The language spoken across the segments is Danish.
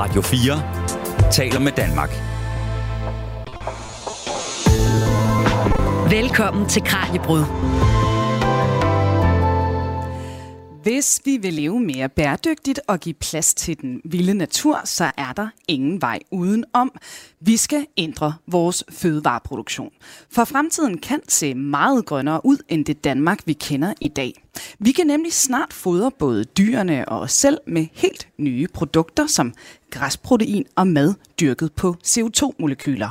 Radio 4 taler med Danmark. Velkommen til Kranjebrud. Hvis vi vil leve mere bæredygtigt og give plads til den vilde natur, så er der ingen vej udenom. Vi skal ændre vores fødevareproduktion. For fremtiden kan se meget grønnere ud end det Danmark, vi kender i dag. Vi kan nemlig snart fodre både dyrene og os selv med helt nye produkter som græsprotein og mad dyrket på CO2-molekyler.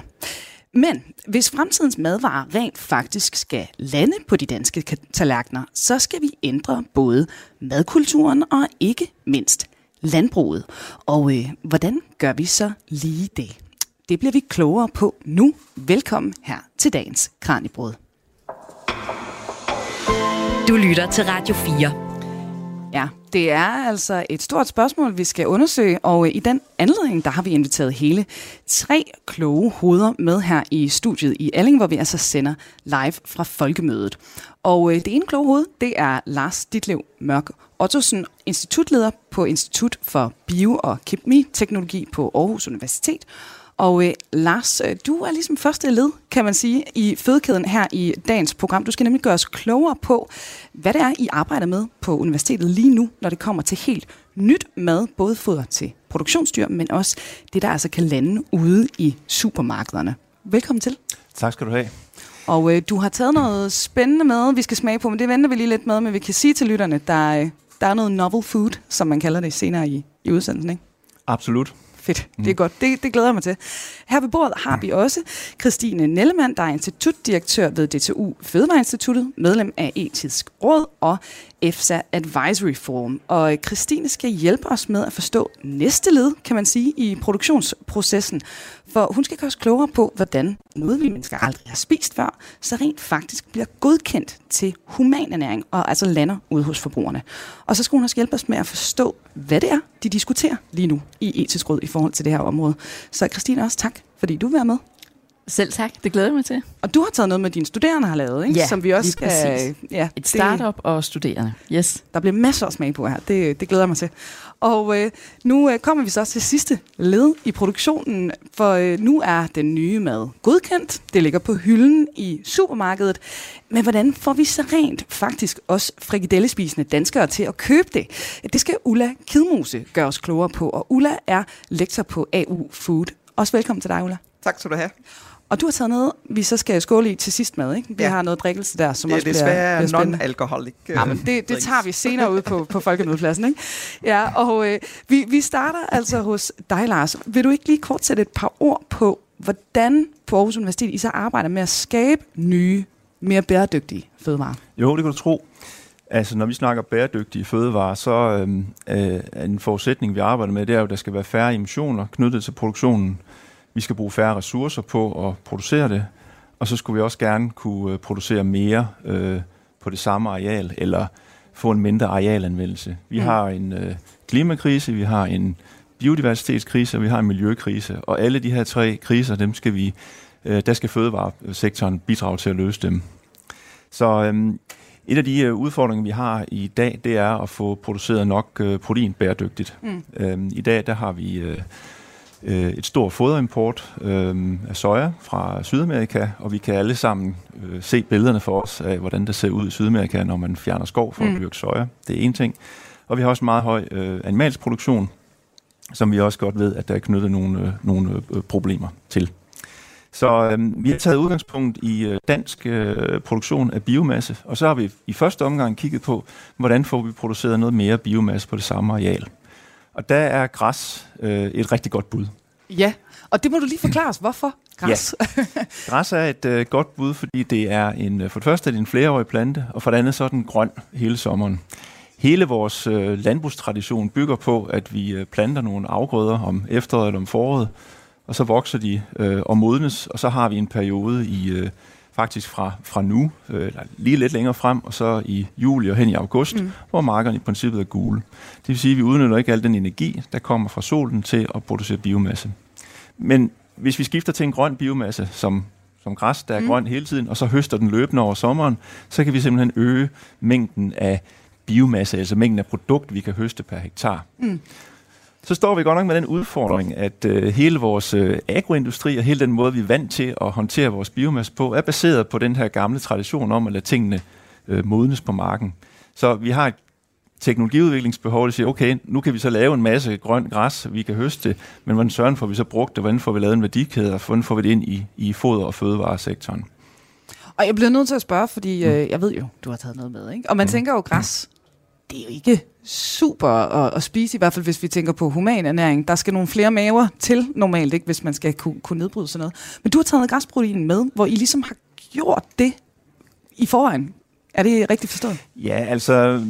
Men hvis fremtidens madvarer rent faktisk skal lande på de danske tallerkener, så skal vi ændre både madkulturen og ikke mindst landbruget. Og øh, hvordan gør vi så lige det? Det bliver vi klogere på nu. Velkommen her til dagens Kranjebrud. Du lytter til Radio 4. Ja, det er altså et stort spørgsmål, vi skal undersøge, og øh, i den anledning, der har vi inviteret hele tre kloge hoveder med her i studiet i Alling, hvor vi altså sender live fra Folkemødet. Og øh, det ene kloge hoved, det er Lars Ditlev Mørk Ottosen, institutleder på Institut for Bio- og Kemiteknologi på Aarhus Universitet, og øh, Lars, øh, du er ligesom første led, kan man sige, i fødekæden her i dagens program. Du skal nemlig gøre os klogere på, hvad det er, I arbejder med på universitetet lige nu, når det kommer til helt nyt mad, både foder til produktionsdyr, men også det, der altså kan lande ude i supermarkederne. Velkommen til. Tak skal du have. Og øh, du har taget noget spændende med, vi skal smage på, men det venter vi lige lidt med, men vi kan sige til lytterne, der, øh, der er noget novel food, som man kalder det senere i, i udsendelsen, ikke? Absolut. Fedt, det er mm. godt. Det, det glæder jeg mig til. Her ved bordet har vi også Christine Nellemann, der er institutdirektør ved DTU Fødevareinstituttet, medlem af Etisk Råd og EFSA Advisory Forum. Og øh, Christine skal hjælpe os med at forstå næste led, kan man sige, i produktionsprocessen. For hun skal gøre os klogere på, hvordan noget, vi mennesker aldrig har spist før, så rent faktisk bliver godkendt til humanernæring og altså lander ude hos forbrugerne. Og så skal hun også hjælpe os med at forstå, hvad det er, de diskuterer lige nu i etisk råd i forhold til det her område. Så Christine, også tak, fordi du vil være med. Selv tak, det glæder jeg mig til. Og du har taget noget med dine studerende har lavet, ikke? Ja, Som vi også skal, ja, Et startup det, og studerende, yes. Der bliver masser af smag på her, det, det glæder jeg mig til. Og øh, nu øh, kommer vi så til sidste led i produktionen, for øh, nu er den nye mad godkendt. Det ligger på hylden i supermarkedet. Men hvordan får vi så rent faktisk også frikadellespisende danskere til at købe det? Det skal Ulla Kidmose gøre os klogere på, og Ulla er lektor på AU Food. Også velkommen til dig, Ulla. Tak skal du have. Og du har taget noget, vi så skal skåle i til sidst med, ikke? Vi ja. har noget drikkelse der, som det også bliver, bliver non-alkoholik. Ja, men det, det tager vi senere ud på, på folkemødepladsen, ikke? Ja, og øh, vi, vi starter altså hos dig, Lars. Vil du ikke lige kort sætte et par ord på, hvordan på Aarhus Universitet I så arbejder med at skabe nye, mere bæredygtige fødevarer? Jo, det kan du tro. Altså, når vi snakker bæredygtige fødevarer, så øh, er en forudsætning, vi arbejder med, det er jo, at der skal være færre emissioner knyttet til produktionen vi skal bruge færre ressourcer på at producere det, og så skulle vi også gerne kunne øh, producere mere øh, på det samme areal, eller få en mindre arealanvendelse. Vi mm. har en øh, klimakrise, vi har en biodiversitetskrise, og vi har en miljøkrise, og alle de her tre kriser, dem skal vi, øh, der skal fødevaresektoren bidrage til at løse dem. Så øh, et af de øh, udfordringer, vi har i dag, det er at få produceret nok øh, protein bæredygtigt. Mm. Øh, I dag, der har vi... Øh, øh, et stort foderimport øh, af soja fra Sydamerika, og vi kan alle sammen øh, se billederne for os af, hvordan det ser ud i Sydamerika, når man fjerner skov for mm. at dyrke soja. Det er en ting. Og vi har også en meget høj øh, animalsk produktion, som vi også godt ved, at der er knyttet nogle, øh, nogle øh, problemer til. Så øh, vi har taget udgangspunkt i øh, dansk øh, produktion af biomasse, og så har vi i første omgang kigget på, hvordan får vi produceret noget mere biomasse på det samme areal. Og der er græs øh, et rigtig godt bud. Ja, og det må du lige forklare os. Hvorfor græs? Ja. Græs er et øh, godt bud, fordi det er en, øh, for det første er det en flereårig plante, og for det andet så er den grøn hele sommeren. Hele vores øh, landbrugstradition bygger på, at vi øh, planter nogle afgrøder om efteråret eller om foråret, og så vokser de øh, og modnes, og så har vi en periode i øh, faktisk fra, fra nu, øh, eller lige lidt længere frem, og så i juli og hen i august, mm. hvor markerne i princippet er gule. Det vil sige, at vi udnytter ikke al den energi, der kommer fra solen til at producere biomasse. Men hvis vi skifter til en grøn biomasse, som, som græs, der er mm. grøn hele tiden, og så høster den løbende over sommeren, så kan vi simpelthen øge mængden af biomasse, altså mængden af produkt, vi kan høste per hektar. Mm. Så står vi godt nok med den udfordring, at øh, hele vores øh, agroindustri og hele den måde, vi er vant til at håndtere vores biomasse på, er baseret på den her gamle tradition om at lade tingene øh, modnes på marken. Så vi har et teknologiudviklingsbehov, der siger, okay, nu kan vi så lave en masse grønt græs, vi kan høste, men hvordan søren får vi så brugt det, hvordan får vi lavet en værdikæde, og hvordan får vi det ind i, i foder- og fødevaresektoren? Og jeg bliver nødt til at spørge, fordi mm. øh, jeg ved jo, du har taget noget med, ikke? Og man mm. tænker jo, græs, det er jo ikke super at, at spise, i hvert fald hvis vi tænker på human ernæring. Der skal nogle flere maver til normalt, ikke, hvis man skal kunne, kunne nedbryde sådan noget. Men du har taget græsprotein med, hvor I ligesom har gjort det i forvejen. Er det rigtigt forstået? Ja, altså,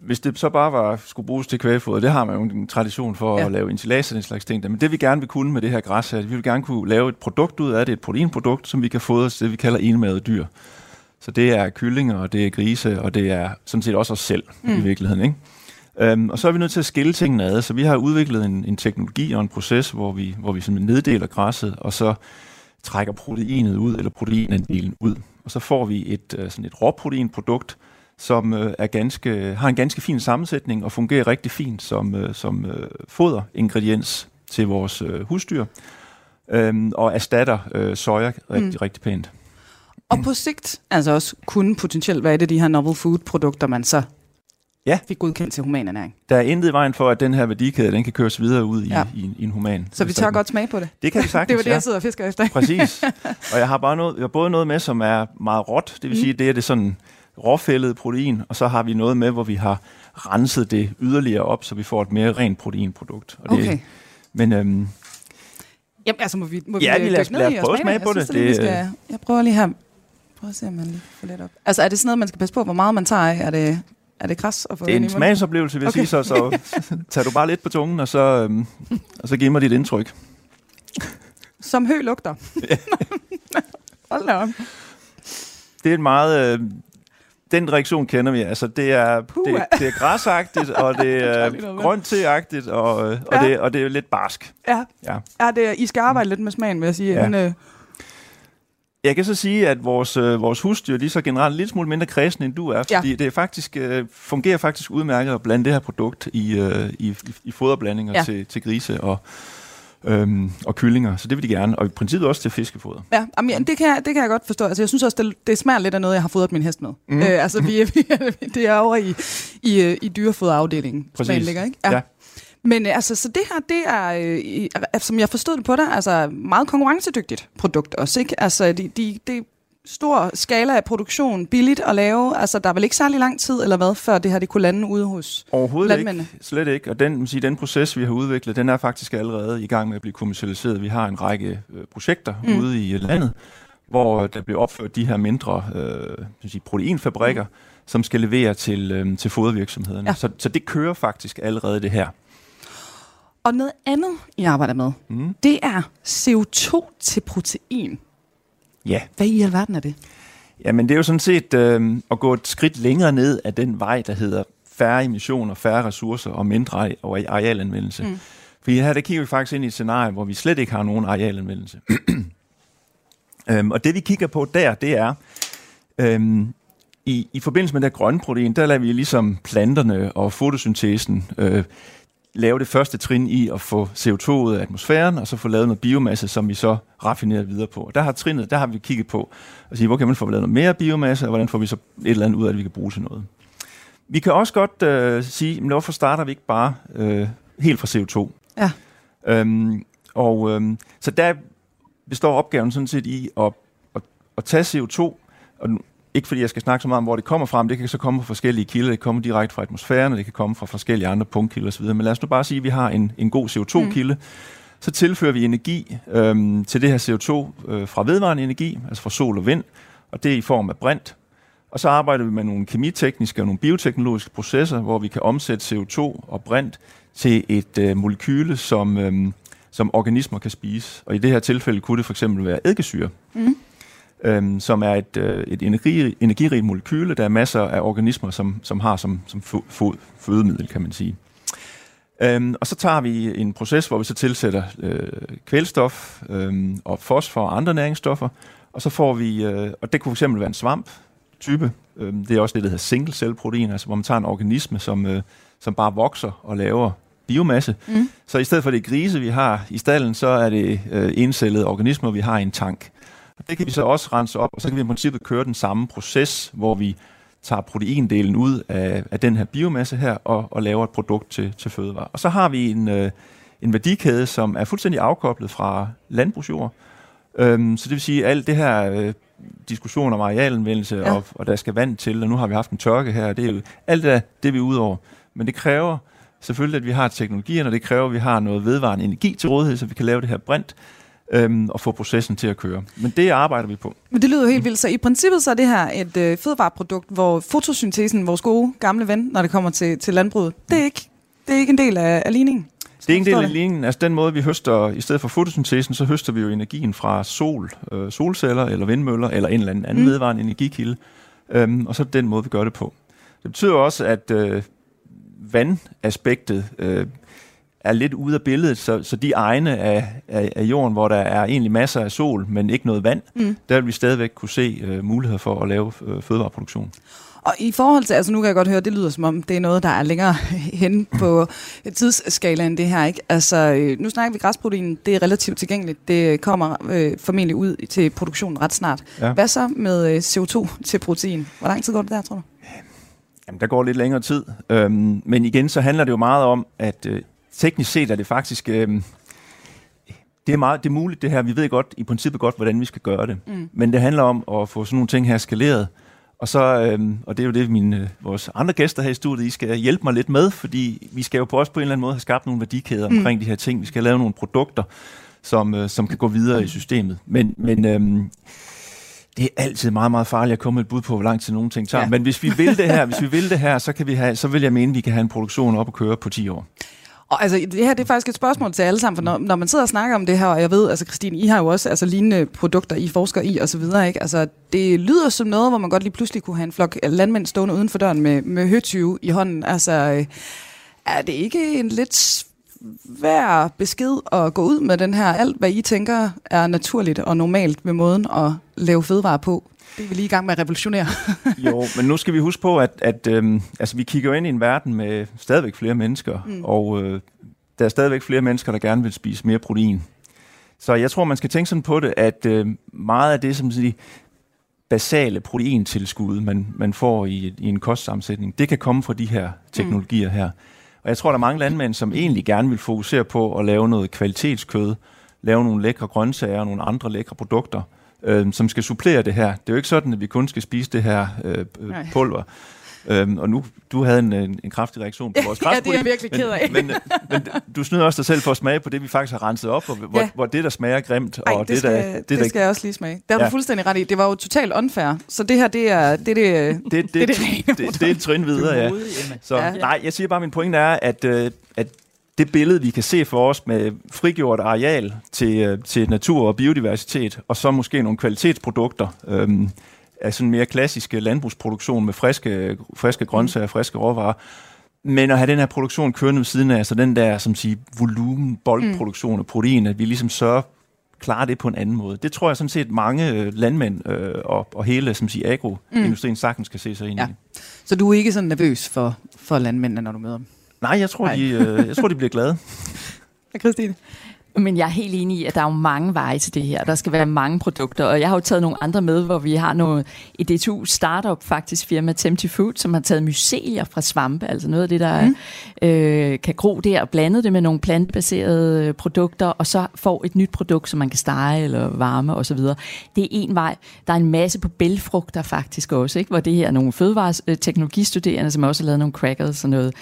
hvis det så bare var, skulle bruges til kvægfoder, det har man jo en tradition for ja. at lave ensilage og den slags ting. Men det vi gerne vil kunne med det her græs, er, at vi vil gerne kunne lave et produkt ud af det, et proteinprodukt, som vi kan fodre til det, vi kalder enmade dyr. Så det er kyllinger, og det er grise, og det er sådan set også os selv mm. i virkeligheden. Ikke? Um, og så er vi nødt til at skille tingene ad, så vi har udviklet en, en teknologi og en proces, hvor vi, hvor vi simpelthen neddeler græsset, og så trækker proteinet ud, eller proteinandelen ud. Og så får vi et, uh, sådan et råproteinprodukt, som uh, er ganske, har en ganske fin sammensætning og fungerer rigtig fint som, uh, som foderingrediens til vores husdyr, um, og erstatter uh, soja rigtig, mm. rigtig pænt. Og på sigt, altså også kunne potentielt være det de her novel food produkter, man så ja. fik godkendt til humanernæring. Der er intet i vejen for, at den her værdikæde, den kan køres videre ud i, ja. i, i en human. Så vi tør godt smage på det? Det kan vi sagtens, Det var det, jeg sidder og fisker efter. Præcis. Og jeg har, bare noget, jeg har både noget med, som er meget råt, det vil mm. sige, det er det sådan råfældede protein, og så har vi noget med, hvor vi har renset det yderligere op, så vi får et mere rent proteinprodukt. Og det, okay. Men øhm, Jamen, altså må vi, må ja, vi, vi lad, lad prøve at smage på det. det, det skal, jeg prøver lige her. Prøv at se, om man lige får lidt op. Altså, er det sådan noget, man skal passe på, hvor meget man tager af? Er det, er det græs at få Det er en smagsoplevelse, vil jeg okay. sige, så, så tager du bare lidt på tungen, og så, øhm, og så giv mig dit indtryk. Som hø lugter. Hold da op. Det er en meget... Øh, den reaktion kender vi. Altså, det er, det, det er græsagtigt, og det er grønt teagtigt, og, øh, og, ja. det, og det er lidt barsk. Ja, ja. ja det, I skal arbejde lidt med smagen, vil jeg sige. Ja. Men, øh, jeg kan så sige, at vores, øh, vores husdyr, de er så generelt lidt smule mindre kredsende, end du er, fordi ja. det er faktisk, øh, fungerer faktisk udmærket at blande det her produkt i, øh, i, i foderblandinger ja. til, til grise og, øhm, og kyllinger, så det vil de gerne, og i princippet også til fiskefoder. Ja, jamen, det, kan jeg, det kan jeg godt forstå. Altså, jeg synes også, det, det smager lidt af noget, jeg har fodret min hest med. Mm. Øh, altså, vi, vi, det er over i, i, øh, i dyrefoderafdelingen, Præcis. ligger, ikke? Ja. ja. Men øh, altså, så det her, det er, øh, som jeg forstod det på dig, altså meget konkurrencedygtigt produkt også, ikke? Altså, de, de, de stor skala af produktion, billigt at lave. Altså, der er vel ikke særlig lang tid, eller hvad, før det her det kunne lande ude hos Overhovedet landmændene? ikke. Slet ikke. Og den, sige, den proces, vi har udviklet, den er faktisk allerede i gang med at blive kommercialiseret. Vi har en række øh, projekter mm. ude i landet, hvor der bliver opført de her mindre øh, sige, proteinfabrikker, mm. som skal levere til, øh, til fodervirksomhederne. Ja. Så, så det kører faktisk allerede det her. Og noget andet, I arbejder med, mm. det er CO2 til protein. Ja. Hvad i alverden er det? Jamen, det er jo sådan set øh, at gå et skridt længere ned af den vej, der hedder færre emissioner, færre ressourcer og mindre arealanvendelse. Mm. For her der kigger vi faktisk ind i et scenarie, hvor vi slet ikke har nogen arealanvendelse. øhm, og det vi kigger på der, det er, øhm, i, i forbindelse med det grønne protein, der lader vi ligesom planterne og fotosyntesen øh, lave det første trin i at få CO2 ud af atmosfæren, og så få lavet noget biomasse, som vi så raffinerer videre på. Der har trinet, der har vi kigget på og sige, hvor kan man få lavet noget mere biomasse, og hvordan får vi så et eller andet ud af, at vi kan bruge til noget. Vi kan også godt øh, sige, men hvorfor starter vi ikke bare øh, helt fra CO2? Ja. Øhm, og øhm, så der består opgaven sådan set i at, at, at tage CO2, og ikke fordi jeg skal snakke så meget om, hvor det kommer fra, men det kan så komme fra forskellige kilder. Det kan komme direkte fra atmosfæren, og det kan komme fra forskellige andre punktkilder osv. Men lad os nu bare sige, at vi har en, en god CO2-kilde. Mm. Så tilfører vi energi øhm, til det her CO2 øh, fra vedvarende energi, altså fra sol og vind, og det er i form af brint. Og så arbejder vi med nogle kemitekniske og nogle bioteknologiske processer, hvor vi kan omsætte CO2 og brint til et øh, molekyle, som, øh, som organismer kan spise. Og i det her tilfælde kunne det for eksempel være eddikesyre. Mm øhm, som er et, øh, et energi, energirigt molekyle. Der er masser af organismer, som, som har som, som fo, fødemiddel, kan man sige. Øhm, og så tager vi en proces, hvor vi så tilsætter øh, kvælstof øh, og fosfor og andre næringsstoffer, og så får vi, øh, og det kunne fx være en svamp type, øh, det er også det, der hedder single cell protein, altså hvor man tager en organisme, som, øh, som bare vokser og laver biomasse. Mm. Så i stedet for det grise, vi har i stallen, så er det øh, encellede organismer, vi har i en tank. Det kan vi så også rense op, og så kan vi i princippet køre den samme proces, hvor vi tager proteindelen ud af, af den her biomasse her og, og laver et produkt til, til fødevare. Og så har vi en, øh, en værdikæde, som er fuldstændig afkoblet fra landbrugsjord. Øhm, så det vil sige, at alt det her øh, diskussion om arealanvendelse, ja. og, og der skal vand til, og nu har vi haft en tørke her, det er jo alt det, det er vi ude over. Men det kræver selvfølgelig, at vi har teknologierne, og det kræver, at vi har noget vedvarende energi til rådighed, så vi kan lave det her brint øhm, og få processen til at køre. Men det arbejder vi på. Men det lyder jo helt vildt. Så i princippet så er det her et øh, fødevareprodukt, hvor fotosyntesen, vores gode gamle ven, når det kommer til, til landbruget, det er ikke, det er ikke en del af, af ligningen. Det er ikke en del af ligningen. Altså den måde, vi høster, i stedet for fotosyntesen, så høster vi jo energien fra sol, øh, solceller eller vindmøller, eller en eller anden, anden mm. vedvarende energikilde. Øhm, og så er den måde, vi gør det på. Det betyder også, at øh, vandaspektet øh, er lidt ude af billedet, så, så de egne af, af, af jorden, hvor der er egentlig masser af sol, men ikke noget vand, mm. der vil vi stadigvæk kunne se øh, muligheder for at lave øh, fødevareproduktion. Og i forhold til, altså nu kan jeg godt høre, det lyder som om, det er noget, der er længere hen på tidsskalaen det her, ikke? Altså, øh, nu snakker vi græsprotein, det er relativt tilgængeligt, det kommer øh, formentlig ud til produktionen ret snart. Ja. Hvad så med øh, CO2 til protein? Hvor lang tid går det der, tror du? Jamen, der går lidt længere tid. Øhm, men igen, så handler det jo meget om, at øh, teknisk set er det faktisk... Øh, det er, meget, det er muligt det her. Vi ved godt, i princippet godt, hvordan vi skal gøre det. Mm. Men det handler om at få sådan nogle ting her skaleret. Og, så, øhm, og det er jo det, mine, øh, vores andre gæster her i studiet, I skal hjælpe mig lidt med, fordi vi skal jo på også på en eller anden måde have skabt nogle værdikæder mm. omkring de her ting. Vi skal lave nogle produkter, som, øh, som kan gå videre i systemet. Men, men øhm, det er altid meget, meget farligt at komme med et bud på, hvor lang tid nogle ting tager. Ja. Men hvis vi vil det her, hvis vi vil det her, så, kan vi have, så vil jeg mene, at vi kan have en produktion op og køre på 10 år. Og altså, det her det er faktisk et spørgsmål til alle sammen, for når, når man sidder og snakker om det her, og jeg ved, altså Christine, I har jo også altså, lignende produkter, I forsker i og så videre, ikke? Altså, det lyder som noget, hvor man godt lige pludselig kunne have en flok øh, landmænd stående uden for døren med, med høtyve i hånden. Altså, øh, er det ikke en lidt svær besked at gå ud med den her, alt hvad I tænker er naturligt og normalt med måden at lave fødevare på? Det er vi lige i gang med at revolutionere. jo, men nu skal vi huske på, at, at øhm, altså, vi kigger ind i en verden med stadigvæk flere mennesker, mm. og øh, der er stadigvæk flere mennesker, der gerne vil spise mere protein. Så jeg tror, man skal tænke sådan på det, at øh, meget af det, som de basale proteintilskud, man, man får i, i en kostsammensætning, det kan komme fra de her teknologier mm. her. Og jeg tror, der er mange landmænd, som egentlig gerne vil fokusere på at lave noget kvalitetskød, lave nogle lækre grøntsager og nogle andre lækre produkter, øh, som skal supplere det her. Det er jo ikke sådan, at vi kun skal spise det her øh, øh pulver. Øhm, og nu, du havde en, en, en kraftig reaktion på vores ja, det er jeg virkelig ked af. Men, men, men du snyder også dig selv for at smage på det, vi faktisk har renset op, og hvor, ja. hvor det, der smager grimt. Ej, og det, skal, der, det, det der, skal jeg også lige smage. Det har ja. du fuldstændig ret i. Det var jo totalt unfair. Så det her, det er det, det, det, det, det, det, det, det, det er et trin videre, ja. Så ja. nej, jeg siger bare, min pointe er, at, øh, at det billede, vi kan se for os med frigjort areal til, øh, til natur og biodiversitet, og så måske nogle kvalitetsprodukter øhm, af sådan mere klassiske landbrugsproduktion med friske, friske grøntsager og friske råvarer, men at have den her produktion kørende ved siden af, altså den der, som siger, volumen, boldproduktion af protein, at vi ligesom sørger klare det på en anden måde. Det tror jeg sådan set mange øh, landmænd øh, og, og hele som siger, agroindustrien mm. sagtens kan se sig ind ja. i. Så du er ikke sådan nervøs for, for landmændene, når du møder dem? Nej, jeg tror, De, øh, jeg tror de bliver glade. Christine? Men jeg er helt enig i, at der er jo mange veje til det her. Der skal være mange produkter, og jeg har jo taget nogle andre med, hvor vi har noget, et DTU startup faktisk firma Tempty Food, som har taget mycelier fra svampe, altså noget af det, der mm. øh, kan gro der, og blandet det med nogle plantebaserede produkter, og så får et nyt produkt, som man kan stege eller varme osv. Det er en vej. Der er en masse på bælfrugter faktisk også, ikke? hvor det her er nogle fødevareteknologistuderende, som også har lavet nogle crackers og noget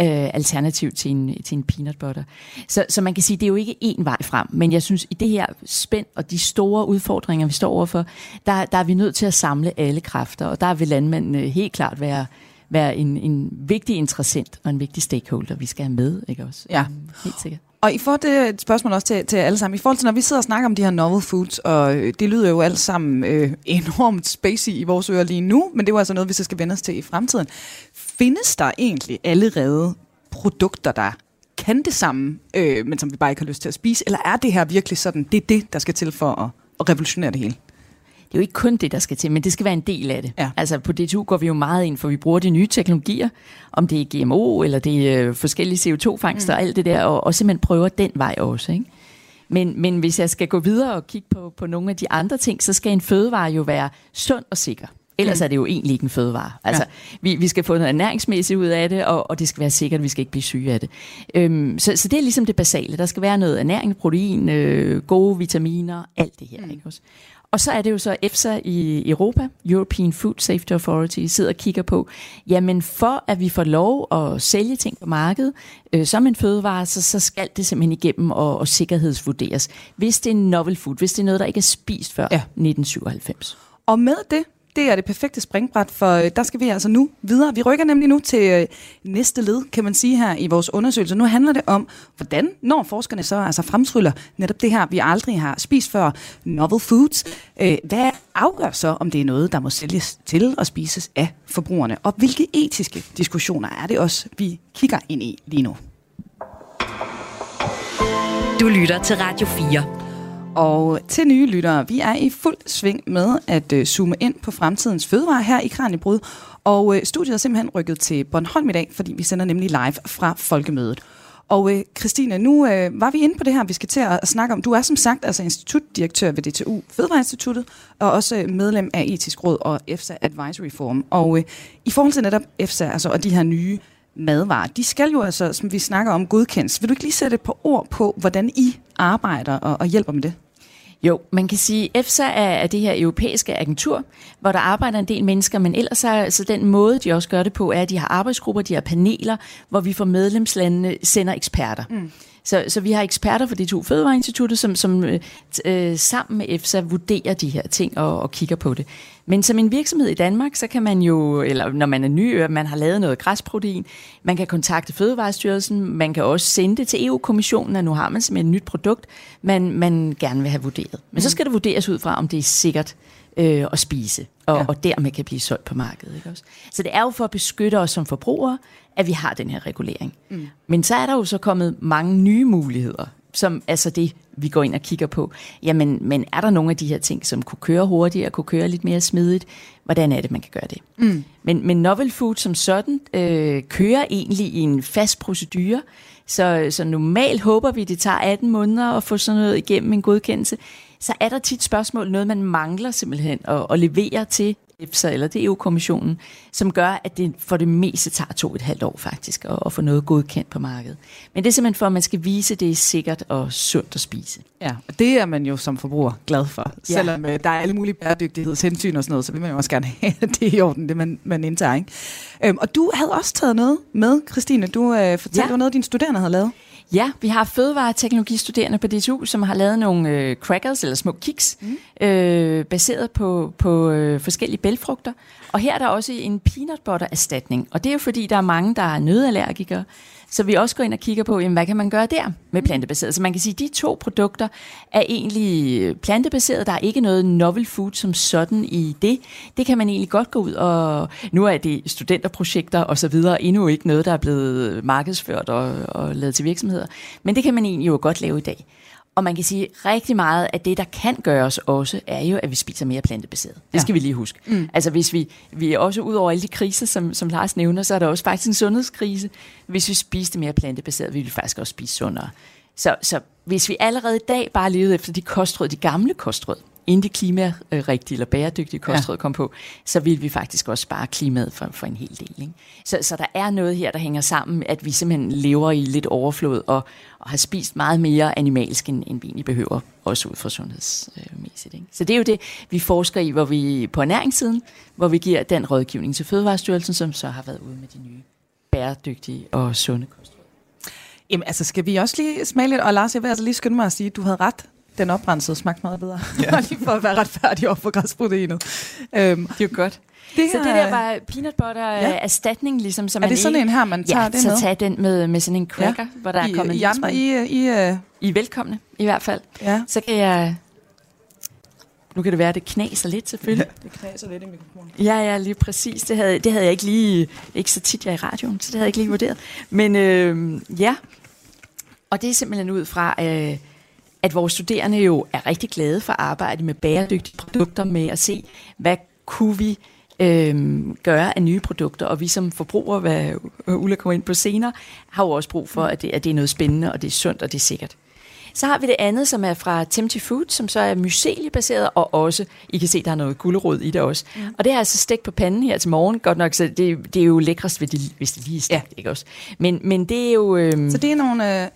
øh, alternativ til en, til en peanut butter. Så, så man kan sige, det er jo ikke én vej frem, men jeg synes, i det her spænd og de store udfordringer, vi står overfor, der, der er vi nødt til at samle alle kræfter, og der vil landmændene helt klart være være en, en vigtig interessent og en vigtig stakeholder, vi skal have med, ikke også? Ja. Helt sikkert. Og I får det øh, et spørgsmål også til, til alle sammen. I forhold til, når vi sidder og snakker om de her novel foods, og øh, det lyder jo alt sammen øh, enormt spacey i vores ører lige nu, men det er jo altså noget, vi så skal vende os til i fremtiden. Findes der egentlig allerede produkter, der kan det samme, øh, men som vi bare ikke har lyst til at spise? Eller er det her virkelig sådan, det er det, der skal til for at, at revolutionere det hele? Det er jo ikke kun det, der skal til, men det skal være en del af det. Ja. Altså på DTU går vi jo meget ind, for vi bruger de nye teknologier, om det er GMO, eller det er øh, forskellige CO2-fangster mm. og alt det der, og, og simpelthen prøver den vej også, ikke? Men, men hvis jeg skal gå videre og kigge på, på nogle af de andre ting, så skal en fødevare jo være sund og sikker. Ellers mm. er det jo egentlig ikke en fødevare. Altså, ja. vi, vi skal få noget ernæringsmæssigt ud af det, og, og det skal være sikkert, vi skal ikke blive syge af det. Øhm, så, så det er ligesom det basale. Der skal være noget ernæring, protein, øh, gode vitaminer, alt det her. Mm. Ikke også? Og så er det jo så EFSA i Europa, European Food Safety Authority, sidder og kigger på, jamen for at vi får lov at sælge ting på markedet øh, som en fødevare, så, så skal det simpelthen igennem og, og sikkerhedsvurderes. Hvis det er en novel food, hvis det er noget, der ikke er spist før ja. 1997. Og med det, det er det perfekte springbræt, for øh, der skal vi altså nu videre. Vi rykker nemlig nu til øh, næste led, kan man sige her i vores undersøgelse. Nu handler det om, hvordan når forskerne så altså fremtryller netop det her, vi aldrig har spist før, novel foods. Øh, hvad afgør så, om det er noget, der må sælges til og spises af forbrugerne? Og hvilke etiske diskussioner er det også, vi kigger ind i lige nu? Du lytter til Radio 4. Og til nye lyttere, vi er i fuld sving med at øh, zoome ind på fremtidens fødevare her i Kranjebrud. Og øh, studiet er simpelthen rykket til Bornholm i dag, fordi vi sender nemlig live fra Folkemødet. Og øh, Christine, nu øh, var vi inde på det her, vi skal til at, at snakke om. Du er som sagt altså institutdirektør ved DTU Fødevareinstituttet, og også øh, medlem af Etisk Råd og EFSA Advisory Forum. Og øh, i forhold til netop EFSA altså, og de her nye madvarer, de skal jo altså, som vi snakker om, godkendes. Vil du ikke lige sætte et par ord på, hvordan I arbejder og, og hjælper med det? Jo, man kan sige, at EFSA er det her europæiske agentur, hvor der arbejder en del mennesker, men ellers er så den måde, de også gør det på, er, at de har arbejdsgrupper, de har paneler, hvor vi fra medlemslandene sender eksperter. Mm. Så, så vi har eksperter fra de to fødevareinstitutter, som, som øh, øh, sammen med EFSA vurderer de her ting og, og kigger på det. Men som en virksomhed i Danmark, så kan man jo, eller når man er ny, man har lavet noget græsprotein, man kan kontakte Fødevarestyrelsen, man kan også sende det til EU-kommissionen, og nu har man simpelthen et nyt produkt, man, man gerne vil have vurderet. Men så mm. skal det vurderes ud fra, om det er sikkert øh, at spise, og, ja. og dermed kan blive solgt på markedet. Ikke også? Så det er jo for at beskytte os som forbrugere, at vi har den her regulering. Mm. Men så er der jo så kommet mange nye muligheder, som altså det, vi går ind og kigger på. Jamen, men er der nogle af de her ting, som kunne køre hurtigere, kunne køre lidt mere smidigt? Hvordan er det, man kan gøre det? Mm. Men, men novel food som sådan øh, kører egentlig i en fast procedure, så, så normalt håber vi, det tager 18 måneder at få sådan noget igennem en godkendelse. Så er der tit spørgsmål, noget man mangler simpelthen at, at levere til EFSA eller det EU-kommissionen, som gør, at det for det meste tager to et halvt år faktisk at, at få noget godkendt på markedet. Men det er simpelthen for, at man skal vise, at det er sikkert og sundt at spise. Ja, og det er man jo som forbruger glad for. Ja. Selvom uh, der er alle mulige bæredygtighedshensyn og sådan noget, så vil man jo også gerne have, at det er i orden, det man, man indtager. Ikke? Øhm, og du havde også taget noget med, Christine. Du uh, fortalte, ja. noget, dine studerende havde lavet. Ja, vi har fødevareteknologistuderende på DTU, som har lavet nogle øh, crackers, eller små kiks, mm. øh, baseret på, på øh, forskellige bælfrugter. Og her er der også en peanut butter erstatning. Og det er jo fordi, der er mange, der er nødallergikere. Så vi også går ind og kigger på, jamen, hvad kan man gøre der med plantebaseret. Så man kan sige, at de to produkter er egentlig plantebaseret. Der er ikke noget novel food som sådan i det. Det kan man egentlig godt gå ud og... Nu er det studenterprojekter og så videre. Endnu ikke noget, der er blevet markedsført og, og lavet til virksomheder. Men det kan man egentlig jo godt lave i dag. Og man kan sige, at rigtig meget af det, der kan gøres også, er jo, at vi spiser mere plantebaseret. Det ja. skal vi lige huske. Mm. Altså hvis vi, vi er også ud over alle de kriser, som, som Lars nævner, så er der også faktisk en sundhedskrise. Hvis vi spiste mere plantebaseret, vil vi faktisk også spise sundere. Så, så hvis vi allerede i dag bare levede efter de kostråd, de gamle kostråd, inden de klimarigtige eller bæredygtige kostråd ja. kom på, så vil vi faktisk også spare klimaet for, for en hel del. Ikke? Så, så der er noget her, der hænger sammen, at vi simpelthen lever i lidt overflod og, og har spist meget mere animalsk, end, end vi egentlig behøver, også ud fra sundhedsmæssigt. Ikke? Så det er jo det, vi forsker i, hvor vi på ernæringssiden, hvor vi giver den rådgivning til Fødevarestyrelsen, som så har været ude med de nye bæredygtige og sunde kostråd. Jamen altså, skal vi også lige smage lidt? Og Lars, jeg vil altså lige skynde mig at sige, at du havde ret den oprensede smagte meget bedre. Ja. lige for at være retfærdig over for græsproteinet. Øhm, det er jo godt. Det så det der var peanut butter ja. erstatning, ligesom. Som er det man sådan en her, man tager ja, det så med? tag den med, med sådan en cracker, ja. hvor der I, er kommet I, andre, I, I, uh... I er velkomne, i hvert fald. Ja. Så kan jeg... Nu kan det være, at det knaser lidt, selvfølgelig. Ja. Det knaser lidt i mikrofonen. Ja, ja, lige præcis. Det havde, det havde jeg ikke lige... Ikke så tit, jeg er i radioen, så det havde jeg ikke lige vurderet. Men øh, ja, og det er simpelthen ud fra... Øh, at vores studerende jo er rigtig glade for at arbejde med bæredygtige produkter, med at se, hvad kunne vi øh, gøre af nye produkter, og vi som forbrugere, hvad Ulla kommer ind på senere, har jo også brug for, at det, at det er noget spændende, og det er sundt, og det er sikkert. Så har vi det andet, som er fra Tempty Food, som så er myceliebaseret, og også, I kan se, der er noget gulerod i det også. Mm. Og det er altså stegt på panden her til morgen. Godt nok, så det, det er jo lækrest, hvis det, hvis det lige er stegt, ja. ikke også? Men, men det er jo... Øhm, så det er nogle... Øh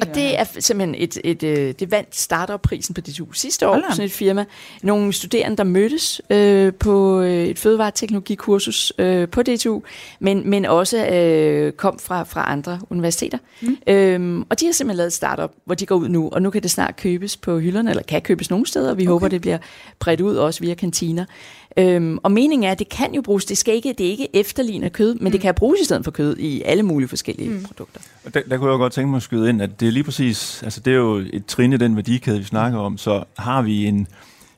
og det er simpelthen et, et, et øh, det vandt startup-prisen på DTU sidste år, sådan et firma. Nogle studerende, der mødtes øh, på øh, et fødevareteknologikursus øh, på DTU, men, men også øh, kom fra, fra andre universiteter. Mm. Øhm, og de har simpelthen lavet et startup, hvor de går ud nu, og nu kan det snart købes på hylderne, eller kan købes nogle steder, og vi okay. håber, det bliver bredt ud også via kantiner. Øhm, og meningen er, at det kan jo bruges, det, skal ikke, det er ikke efterligner kød, men mm. det kan bruges i stedet for kød i alle mulige forskellige mm. produkter. Der, der kunne jeg godt tænke mig at skyde ind, at det er lige præcis, altså det er jo et trin i den værdikæde, vi snakker om, så har vi en,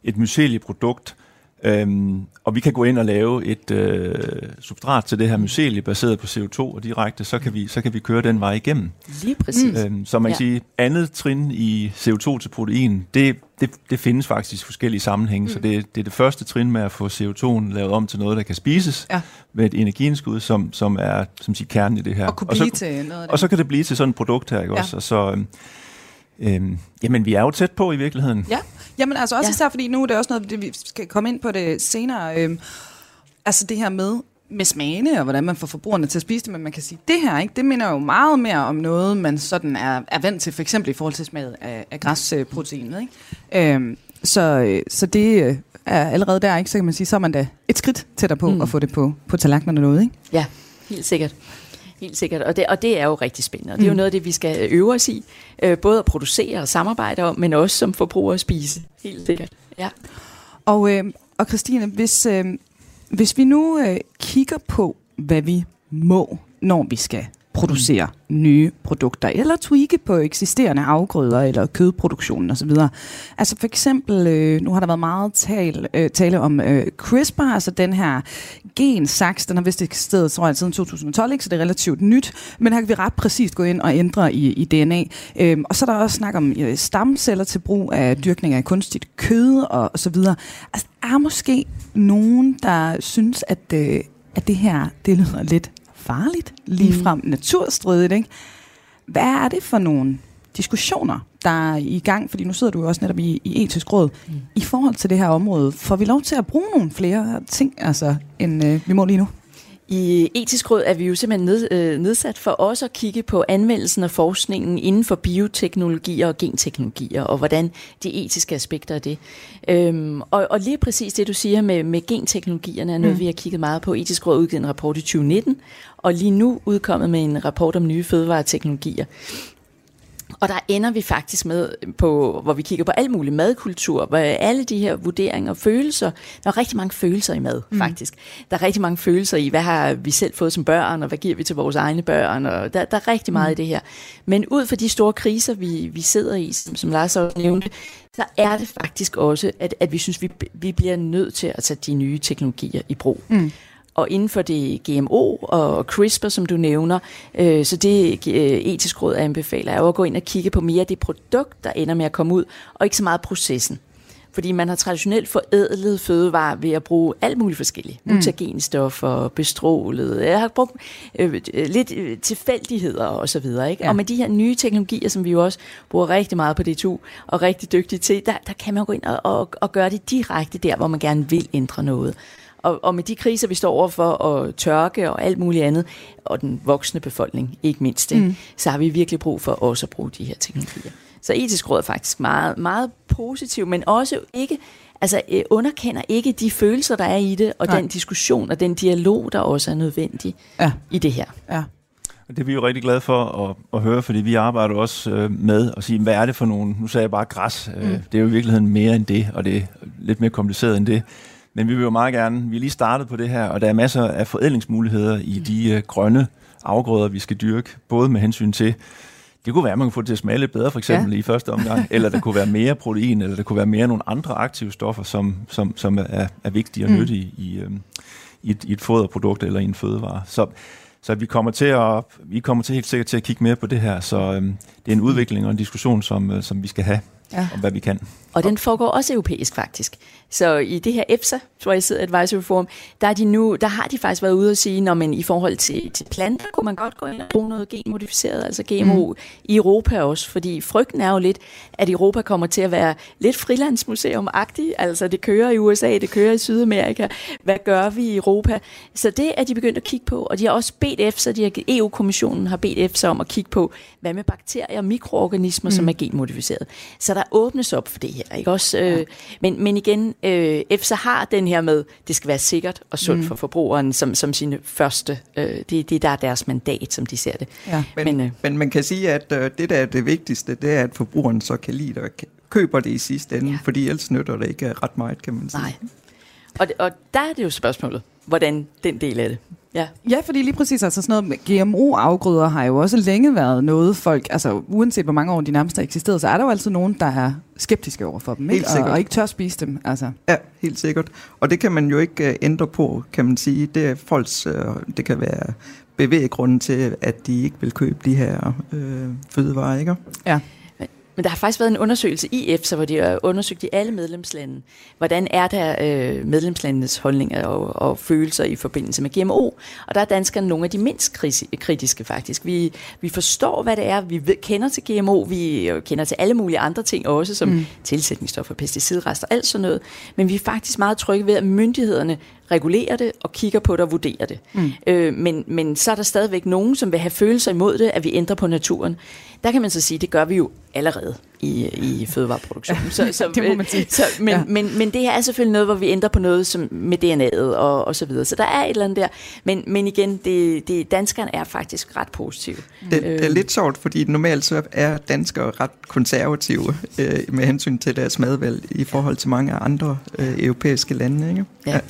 et mycelie-produkt, øhm, og vi kan gå ind og lave et øh, substrat til det her mycelie baseret på CO2 og direkte, så kan vi, så kan vi køre den vej igennem. Lige præcis. Øhm, så man kan ja. sige, andet trin i CO2 til protein, det, det, det findes faktisk i forskellige sammenhænge, mm. så det, det er det første trin med at få CO2'en lavet om til noget, der kan spises ja. med et energiindskud, som, som er som siger, kernen i det her. Og kunne og så, til noget. Og så kan det blive til sådan et produkt her, ikke ja. også? Og så, øhm, øhm, jamen, vi er jo tæt på i virkeligheden. Ja, jamen altså også ja. især, fordi nu er det også noget, det, vi skal komme ind på det senere. Øhm, altså det her med, med smagene, og hvordan man får forbrugerne til at spise det, men man kan sige, det her, ikke, det minder jo meget mere om noget, man sådan er, er vant til, for eksempel i forhold til smaget af, af græsproteinet. Ikke? Øhm, så, så det øh, er allerede der, ikke? så kan man sige, så er man da et skridt tættere på mm. at få det på, på tallerkenerne noget. Ikke? Ja, helt sikkert. Helt sikkert, og det, og det er jo rigtig spændende. Og det er jo mm. noget af det, vi skal øve os i, øh, både at producere og samarbejde om, men også som forbrugere at spise. Helt sikkert, ja. Og, øh, og Christine, hvis, øh, hvis vi nu øh, kigger på, hvad vi må, når vi skal producere mm. nye produkter, eller tweake på eksisterende afgrøder, eller kødproduktionen osv. Altså for eksempel, øh, nu har der været meget tale, øh, tale om øh, CRISPR, altså den her gensaks, den har vist eksisteret, tror jeg, siden 2012, ikke? så det er relativt nyt, men her kan vi ret præcist gå ind og ændre i, i DNA. Øhm, og så er der også snak om øh, stamceller til brug af dyrkning af kunstigt kød og, og så videre. Altså, der er måske nogen, der synes, at, øh, at det her, det lyder lidt farligt, ligefrem mm. naturstridigt. Ikke? Hvad er det for nogle diskussioner, der er i gang, fordi nu sidder du jo også netop i, i etisk råd, mm. i forhold til det her område. Får vi lov til at bruge nogle flere ting, altså, end øh, vi må lige nu? I etisk råd er vi jo simpelthen ned, øh, nedsat for også at kigge på anvendelsen af forskningen inden for bioteknologier og genteknologier, og hvordan de etiske aspekter af det. Øhm, og, og lige præcis det, du siger med, med genteknologierne, er noget, mm. vi har kigget meget på. Etisk råd udgivet en rapport i 2019, og lige nu udkommet med en rapport om nye fødevareteknologier. Og der ender vi faktisk med, på, hvor vi kigger på al mulig madkultur, hvor alle de her vurderinger og følelser, der er rigtig mange følelser i mad, mm. faktisk. Der er rigtig mange følelser i, hvad har vi selv fået som børn, og hvad giver vi til vores egne børn, og der, der er rigtig meget mm. i det her. Men ud fra de store kriser, vi, vi sidder i, som, som Lars også nævnte, så er det faktisk også, at, at vi synes, vi, vi bliver nødt til at tage de nye teknologier i brug. Mm og inden for det GMO og CRISPR, som du nævner, øh, så det øh, etisk råd anbefaler er jo at gå ind og kigge på mere det produkt, der ender med at komme ud, og ikke så meget processen. Fordi man har traditionelt forædlet fødevarer ved at bruge alt muligt forskelligt. Mm. Mutagenstoffer, bestrålet. Jeg har brugt øh, lidt øh, tilfældigheder og så videre. Ikke? Ja. Og med de her nye teknologier, som vi jo også bruger rigtig meget på DTU og rigtig dygtige til, der, der kan man gå ind og, og, og gøre det direkte der, hvor man gerne vil ændre noget. Og, og med de kriser, vi står overfor, og tørke og alt muligt andet, og den voksne befolkning ikke mindst, mm. så har vi virkelig brug for også at bruge de her teknologier. Så etisk råd er faktisk meget, meget positiv, men også ikke altså øh, underkender ikke de følelser, der er i det, og Nej. den diskussion og den dialog, der også er nødvendig ja. i det her. Ja. Det er vi jo rigtig glade for at, at høre, fordi vi arbejder også øh, med at sige, hvad er det for nogle, nu sagde jeg bare græs, øh, mm. det er jo i virkeligheden mere end det, og det er lidt mere kompliceret end det. Men vi vil jo meget gerne, vi er lige startet på det her, og der er masser af forædlingsmuligheder i de øh, grønne afgrøder, vi skal dyrke, både med hensyn til, det kunne være, at man kunne få det til at smage lidt bedre, for eksempel ja. i første omgang, eller der kunne være mere protein, eller der kunne være mere nogle andre aktive stoffer, som, som, som er, er vigtige og mm. nyttige i, øh, i, et, i et foderprodukt eller i en fødevare. Så, så vi kommer til at vi kommer til helt sikkert til at kigge mere på det her, så øhm, det er en udvikling og en diskussion, som, øh, som vi skal have ja. om, hvad vi kan. Og den foregår også europæisk faktisk. Så i det her EFSA, tror jeg sidder Advisory Forum, der, er de nu, der har de faktisk været ude og sige, når man i forhold til, til planter, kunne man godt gå ind og bruge noget genmodificeret, altså GMO mm. i Europa også, fordi frygten er jo lidt, at Europa kommer til at være lidt frilandsmuseum-agtig, altså det kører i USA, det kører i Sydamerika, hvad gør vi i Europa? Så det er de begyndt at kigge på, og de har også bedt EFSA, de har, EU-kommissionen har bedt EFSA om at kigge på, hvad med bakterier og mikroorganismer, mm. som er genmodificeret. Så der åbnes op for det her, ikke også? Ja. Øh, men, men igen, øh, EFSA har den her med, det skal være sikkert og sundt mm. for forbrugeren som, som sine første, øh, det, det der er deres mandat, som de ser det. Ja. Men, men, øh, men man kan sige, at øh, det der er det vigtigste, det er, at forbrugeren så kan lide det og køber det i sidste ende, ja. fordi ellers nytter det ikke ret meget, kan man sige. Nej. Og, og der er det jo spørgsmålet, hvordan den del af det Ja. ja, fordi lige præcis altså sådan noget med GMO-afgrøder har jo også længe været noget folk, altså uanset hvor mange år de nærmest har eksisteret, så er der jo altid nogen, der er skeptiske over for dem, helt ikke? Og, og ikke tør spise dem. Altså. Ja, helt sikkert. Og det kan man jo ikke uh, ændre på, kan man sige. Det er folks, uh, det kan være bevæggrunden til, at de ikke vil købe de her uh, fødevarer, ikke? Ja. Men der har faktisk været en undersøgelse i EFSA, hvor de har undersøgt i alle medlemslande, hvordan er der øh, medlemslandenes holdninger og, og følelser i forbindelse med GMO. Og der er danskerne nogle af de mindst kritiske faktisk. Vi, vi forstår, hvad det er. Vi ved, kender til GMO. Vi kender til alle mulige andre ting også, som mm. tilsætningsstoffer, pesticidrester, alt sådan noget. Men vi er faktisk meget trygge ved, at myndighederne regulerer det og kigger på det og vurderer det. Mm. Øh, men, men så er der stadigvæk nogen, som vil have følelser imod det, at vi ændrer på naturen. Der kan man så sige, det gør vi jo allerede i, i fødevareproduktionen. Så, så, det må man sige. Så, men, ja. men, men det her er selvfølgelig noget, hvor vi ændrer på noget som med DNA'et og, og så videre. Så der er et eller andet der. Men, men igen, det, det, danskerne er faktisk ret positive. Det, det er øhm. lidt sjovt, fordi normalt så er danskere ret konservative øh, med hensyn til deres madvalg i forhold til mange andre øh, europæiske lande. Ikke? Ja. ja.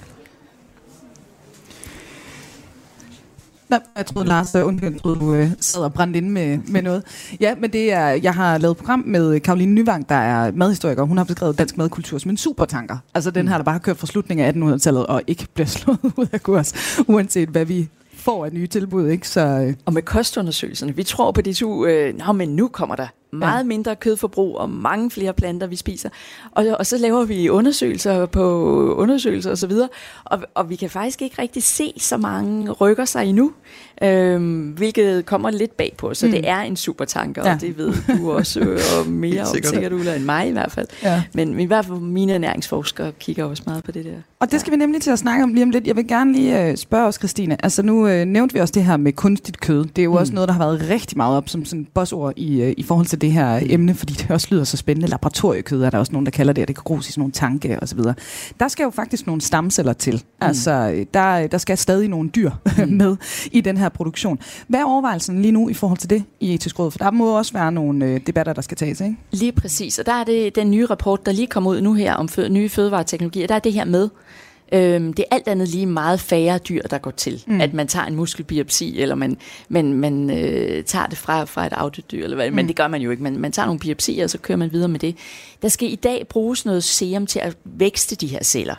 Nej, jeg troede, Lars, uh, undskyld, jeg troede, du uh, sad og brændte ind med, med noget. Ja, men det er, jeg har lavet et program med Karoline Nyvang, der er madhistoriker. Hun har beskrevet dansk madkultur som en supertanker. Altså den mm. her, der bare har kørt fra slutningen af 1800-tallet og ikke bliver slået ud af kurs, uanset hvad vi får af nye tilbud. Ikke? Så, øh. Og med kostundersøgelserne, vi tror på de to, øh, nå, men nu kommer der meget ja. mindre kødforbrug og mange flere planter, vi spiser. Og, og så laver vi undersøgelser på undersøgelser osv., og, og, og vi kan faktisk ikke rigtig se så mange rykker sig endnu, øhm, hvilket kommer lidt bag på. Så mm. det er en supertanker, ja. og det ved du også, og mere om sikkert, Ulla, end mig i hvert fald. Ja. Men i hvert fald mine ernæringsforskere kigger også meget på det der. Og det skal ja. vi nemlig til at snakke om lige om lidt. Jeg vil gerne lige øh, spørge os, Christine. Altså nu øh, nævnte vi også det her med kunstigt kød. Det er jo mm. også noget, der har været rigtig meget op som sådan buzzord i, øh, i forhold til det her emne, fordi det også lyder så spændende. Laboratoriekød er der også nogen, der kalder det, og det kan grus i sådan nogle tanke og så videre. Der skal jo faktisk nogle stamceller til. Mm. Altså, der, der skal stadig nogle dyr mm. med i den her produktion. Hvad er overvejelsen lige nu i forhold til det i etisk råd? For der må også være nogle øh, debatter, der skal tages, ikke? Lige præcis, og der er det den nye rapport, der lige kom ud nu her om fø- nye fødevareteknologier. Der er det her med, Øhm, det er alt andet lige meget færre dyr, der går til. Mm. At man tager en muskelbiopsi, eller man, man, man øh, tager det fra, fra et autodyr, eller hvad. Mm. men det gør man jo ikke. Man, man tager nogle biopsier, og så kører man videre med det. Der skal i dag bruges noget serum til at vækste de her celler.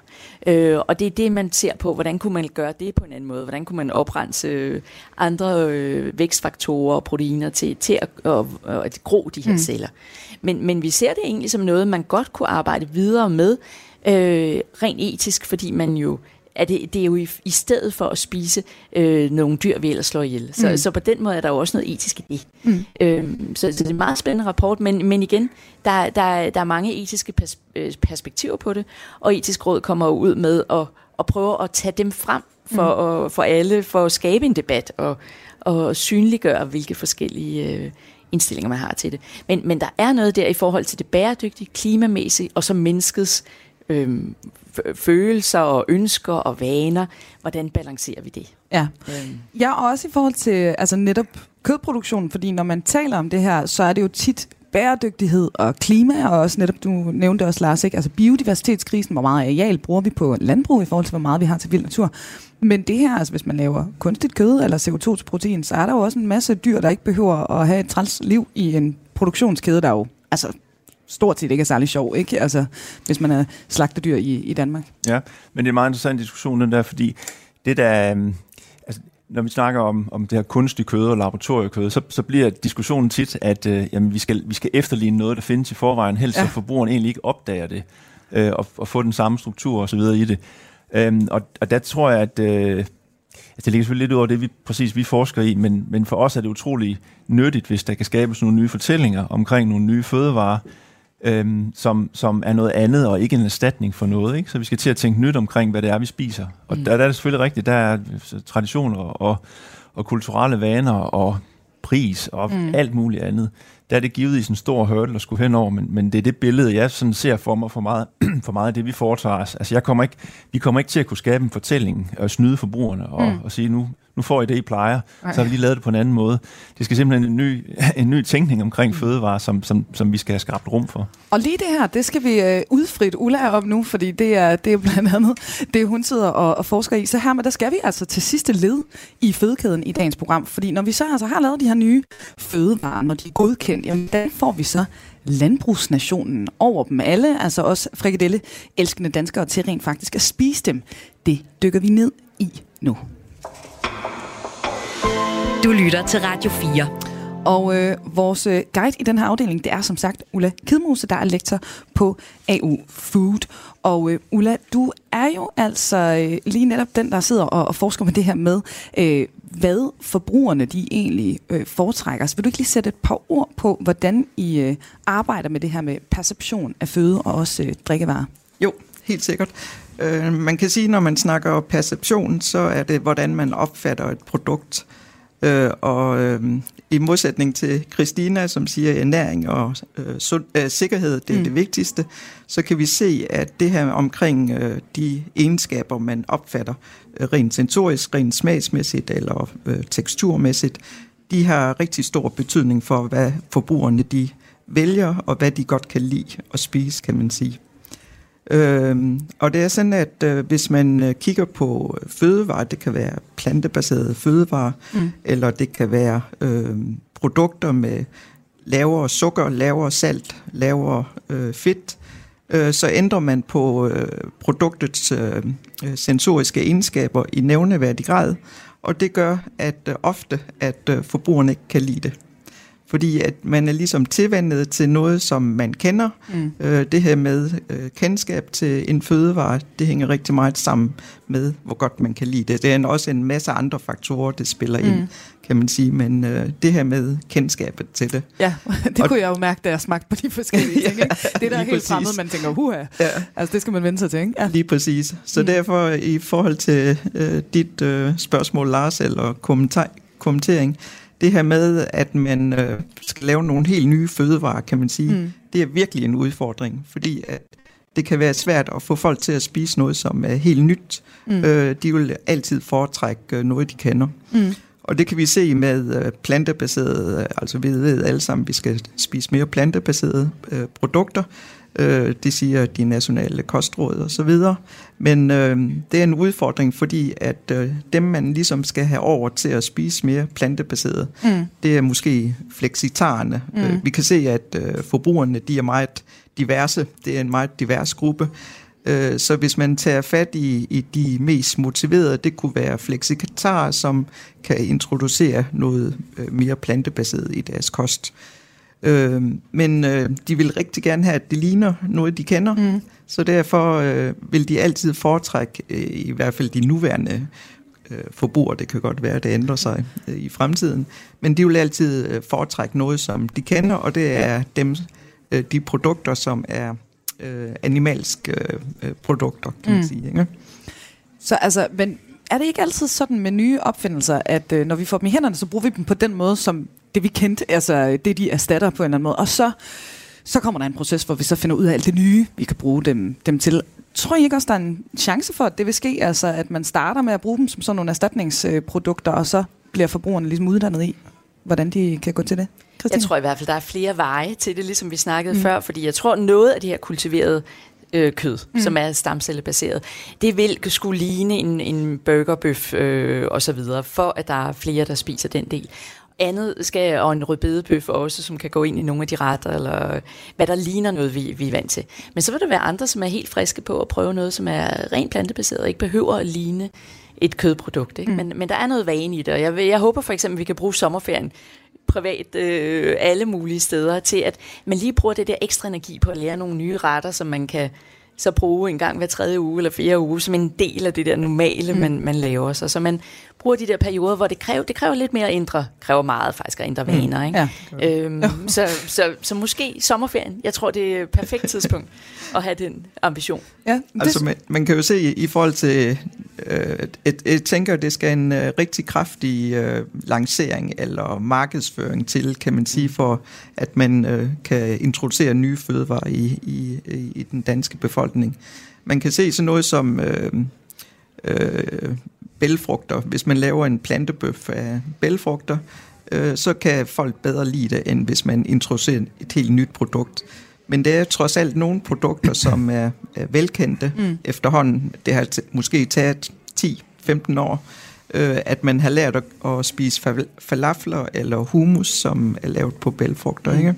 Øh, og det er det, man ser på, hvordan kunne man gøre det på en anden måde? Hvordan kunne man oprense øh, andre øh, vækstfaktorer og proteiner til, til at, at, at, at gro de her mm. celler? Men, men vi ser det egentlig som noget, man godt kunne arbejde videre med, øh, rent etisk, fordi man jo er det, det er jo i, i stedet for at spise øh, nogle dyr, vi ellers slår ihjel. Så, mm. så på den måde er der jo også noget etisk i det. Mm. Øhm, så, så det er en meget spændende rapport, men, men igen, der, der, der er mange etiske pers, øh, perspektiver på det, og etisk råd kommer ud med at, at prøve at tage dem frem for, mm. at, for alle, for at skabe en debat og, og synliggøre, hvilke forskellige... Øh, indstillinger, man har til det. Men, men der er noget der i forhold til det bæredygtige, klimamæssige, og så menneskets øh, følelser og ønsker og vaner. Hvordan balancerer vi det? Ja. Øhm. ja, og også i forhold til altså netop kødproduktionen, fordi når man taler om det her, så er det jo tit bæredygtighed og klima, og også netop, du nævnte også, Lars, ikke? altså biodiversitetskrisen, hvor meget areal bruger vi på landbrug i forhold til, hvor meget vi har til vild natur. Men det her, altså hvis man laver kunstigt kød eller CO2 til protein, så er der jo også en masse dyr, der ikke behøver at have et træls liv i en produktionskæde, der jo altså stort set ikke er særlig sjov, ikke? Altså, hvis man er slagtedyr i, i Danmark. Ja, men det er en meget interessant diskussion, den der, fordi det der, øhm, altså, når vi snakker om, om det her kunstige kød og laboratoriekød, så, så bliver diskussionen tit, at øh, jamen, vi, skal, vi skal efterligne noget, der findes i forvejen, helst ja. så forbrugeren egentlig ikke opdager det, øh, og, og få den samme struktur og så videre i det. Øhm, og, og der tror jeg, at øh, altså, det ligger selvfølgelig lidt ud over det, vi, præcis vi forsker i, men, men for os er det utrolig nyttigt, hvis der kan skabes nogle nye fortællinger omkring nogle nye fødevarer, øhm, som, som er noget andet og ikke en erstatning for noget. Ikke? Så vi skal til at tænke nyt omkring, hvad det er, vi spiser. Og mm. der, der er det selvfølgelig rigtigt. Der er traditioner og, og kulturelle vaner og pris og mm. alt muligt andet der er det givet i sådan en stor hurdle at skulle henover, men, men det er det billede, jeg sådan ser for mig for meget, for meget af det, vi foretager os. Altså, jeg kommer ikke, vi kommer ikke til at kunne skabe en fortælling og snyde forbrugerne og, mm. og sige, nu, nu får I det, I plejer, Nej. så har vi lige lavet det på en anden måde. Det skal simpelthen en ny, en ny tænkning omkring mm. fødevarer, som, som, som vi skal have skabt rum for. Og lige det her, det skal vi øh, udfrit Ulla om nu, fordi det er, det er blandt andet det, hun sidder og, og forsker i. Så her med, der skal vi altså til sidste led i fødekæden i dagens program, fordi når vi så altså har lavet de her nye fødevarer, når de er godkendt, jamen hvordan får vi så landbrugsnationen over dem alle, altså også frikadelle elskende danskere til rent faktisk at spise dem. Det dykker vi ned i nu. Du lytter til Radio 4. Og øh, vores øh, guide i den her afdeling, det er som sagt Ulla Kidmose, der er lektor på AU Food. Og øh, Ulla, du er jo altså øh, lige netop den, der sidder og, og forsker med det her med, øh, hvad forbrugerne de egentlig øh, foretrækker. Så vil du ikke lige sætte et par ord på, hvordan I øh, arbejder med det her med perception af føde og også øh, drikkevarer? Jo, helt sikkert. Øh, man kan sige, når man snakker perception, så er det, hvordan man opfatter et produkt. Øh, og øh, i modsætning til Christina, som siger, at ernæring og øh, sund, øh, sikkerhed det er mm. det vigtigste, så kan vi se, at det her omkring øh, de egenskaber, man opfatter øh, rent sensorisk, rent smagsmæssigt eller øh, teksturmæssigt, de har rigtig stor betydning for, hvad forbrugerne de vælger, og hvad de godt kan lide at spise, kan man sige. Øhm, og det er sådan, at øh, hvis man øh, kigger på fødevarer, det kan være plantebaserede fødevarer, mm. eller det kan være øh, produkter med lavere sukker, lavere salt, lavere øh, fedt, øh, så ændrer man på øh, produktets øh, sensoriske egenskaber i nævneværdig grad, og det gør at øh, ofte, at øh, forbrugerne ikke kan lide det fordi at man er ligesom tilvendet til noget, som man kender. Mm. Øh, det her med øh, kendskab til en fødevare, det hænger rigtig meget sammen med, hvor godt man kan lide det. Det er også en masse andre faktorer, det spiller mm. ind, kan man sige, men øh, det her med kendskabet til det. Ja, det og, kunne jeg jo mærke, da jeg smagte på de forskellige ting. ja, det der er helt præcis. fremmed, man tænker, huha, ja. altså det skal man vende sig til, ikke? Ja. Lige præcis. Så mm. derfor i forhold til øh, dit øh, spørgsmål, Lars, eller kommentar, kommentering, det her med, at man øh, skal lave nogle helt nye fødevarer, kan man sige, mm. det er virkelig en udfordring, fordi at det kan være svært at få folk til at spise noget, som er helt nyt. Mm. Øh, de vil altid foretrække øh, noget, de kender. Mm. Og det kan vi se med øh, plantebaserede, altså vi ved alle sammen, at vi skal spise mere plantebaserede øh, produkter. Øh, det siger de nationale kostråd og så videre. Men øh, det er en udfordring, fordi at øh, dem, man ligesom skal have over til at spise mere plantebaseret, mm. det er måske fleksitarerne. Mm. Øh, vi kan se, at øh, forbrugerne de er meget diverse. Det er en meget divers gruppe. Øh, så hvis man tager fat i, i de mest motiverede, det kunne være flexitarer, som kan introducere noget øh, mere plantebaseret i deres kost. Øh, men øh, de vil rigtig gerne have, at det ligner noget, de kender. Mm. Så derfor øh, vil de altid foretrække, øh, i hvert fald de nuværende øh, forbrugere, det kan godt være, at det ændrer sig øh, i fremtiden, men de vil altid øh, foretrække noget, som de kender, og det er dem, øh, de produkter, som er øh, animalske øh, produkter, kan mm. man sige. Ikke? Så altså, men er det ikke altid sådan med nye opfindelser, at øh, når vi får dem i hænderne, så bruger vi dem på den måde, som det vi kendte, altså det de erstatter på en eller anden måde. Og så, så kommer der en proces, hvor vi så finder ud af alt det nye, vi kan bruge dem, dem til. Tror I ikke også, der er en chance for, at det vil ske? Altså at man starter med at bruge dem som sådan nogle erstatningsprodukter, og så bliver forbrugerne ligesom uddannet i, hvordan de kan gå til det? Christine? Jeg tror i hvert fald, der er flere veje til det, ligesom vi snakkede mm. før, fordi jeg tror, noget af det her kultiverede øh, kød, mm. som er stamcellebaseret. Det vil skulle ligne en, en burgerbøf øh, og så videre, for at der er flere, der spiser den del. Andet skal, og en rødbedebøf også, som kan gå ind i nogle af de retter, eller hvad der ligner noget, vi, vi er vant til. Men så vil der være andre, som er helt friske på at prøve noget, som er rent plantebaseret, og ikke behøver at ligne et kødprodukt. Ikke? Mm. Men, men der er noget vane i det, og jeg, jeg håber for eksempel, at vi kan bruge sommerferien privat øh, alle mulige steder til, at man lige bruger det der ekstra energi på at lære nogle nye retter, som man kan så bruge en gang hver tredje uge eller fjerde uge, som en del af det der normale, mm. man, man laver sig. Så man bruger de der perioder, hvor det kræver, det kræver lidt mere at ændre, kræver meget faktisk at ændre mm. vaner. Ikke? Ja. Øhm, så, så, så måske sommerferien, jeg tror det er et perfekt tidspunkt at have den ambition. Ja, altså man, man kan jo se i forhold til, øh, et, jeg tænker, det skal en øh, rigtig kraftig øh, lancering eller markedsføring til, kan man sige, for at man øh, kan introducere nye fødevarer i, i, i den danske befolkning. Man kan se sådan noget som... Øh, øh, bælfrugter. Hvis man laver en plantebøf af bælfrugter, øh, så kan folk bedre lide det, end hvis man introducerer et helt nyt produkt. Men det er trods alt nogle produkter, som er, er velkendte mm. efterhånden. Det har måske taget 10-15 år, øh, at man har lært at, at spise falafler eller hummus, som er lavet på bælfrugter. Mm. Ikke?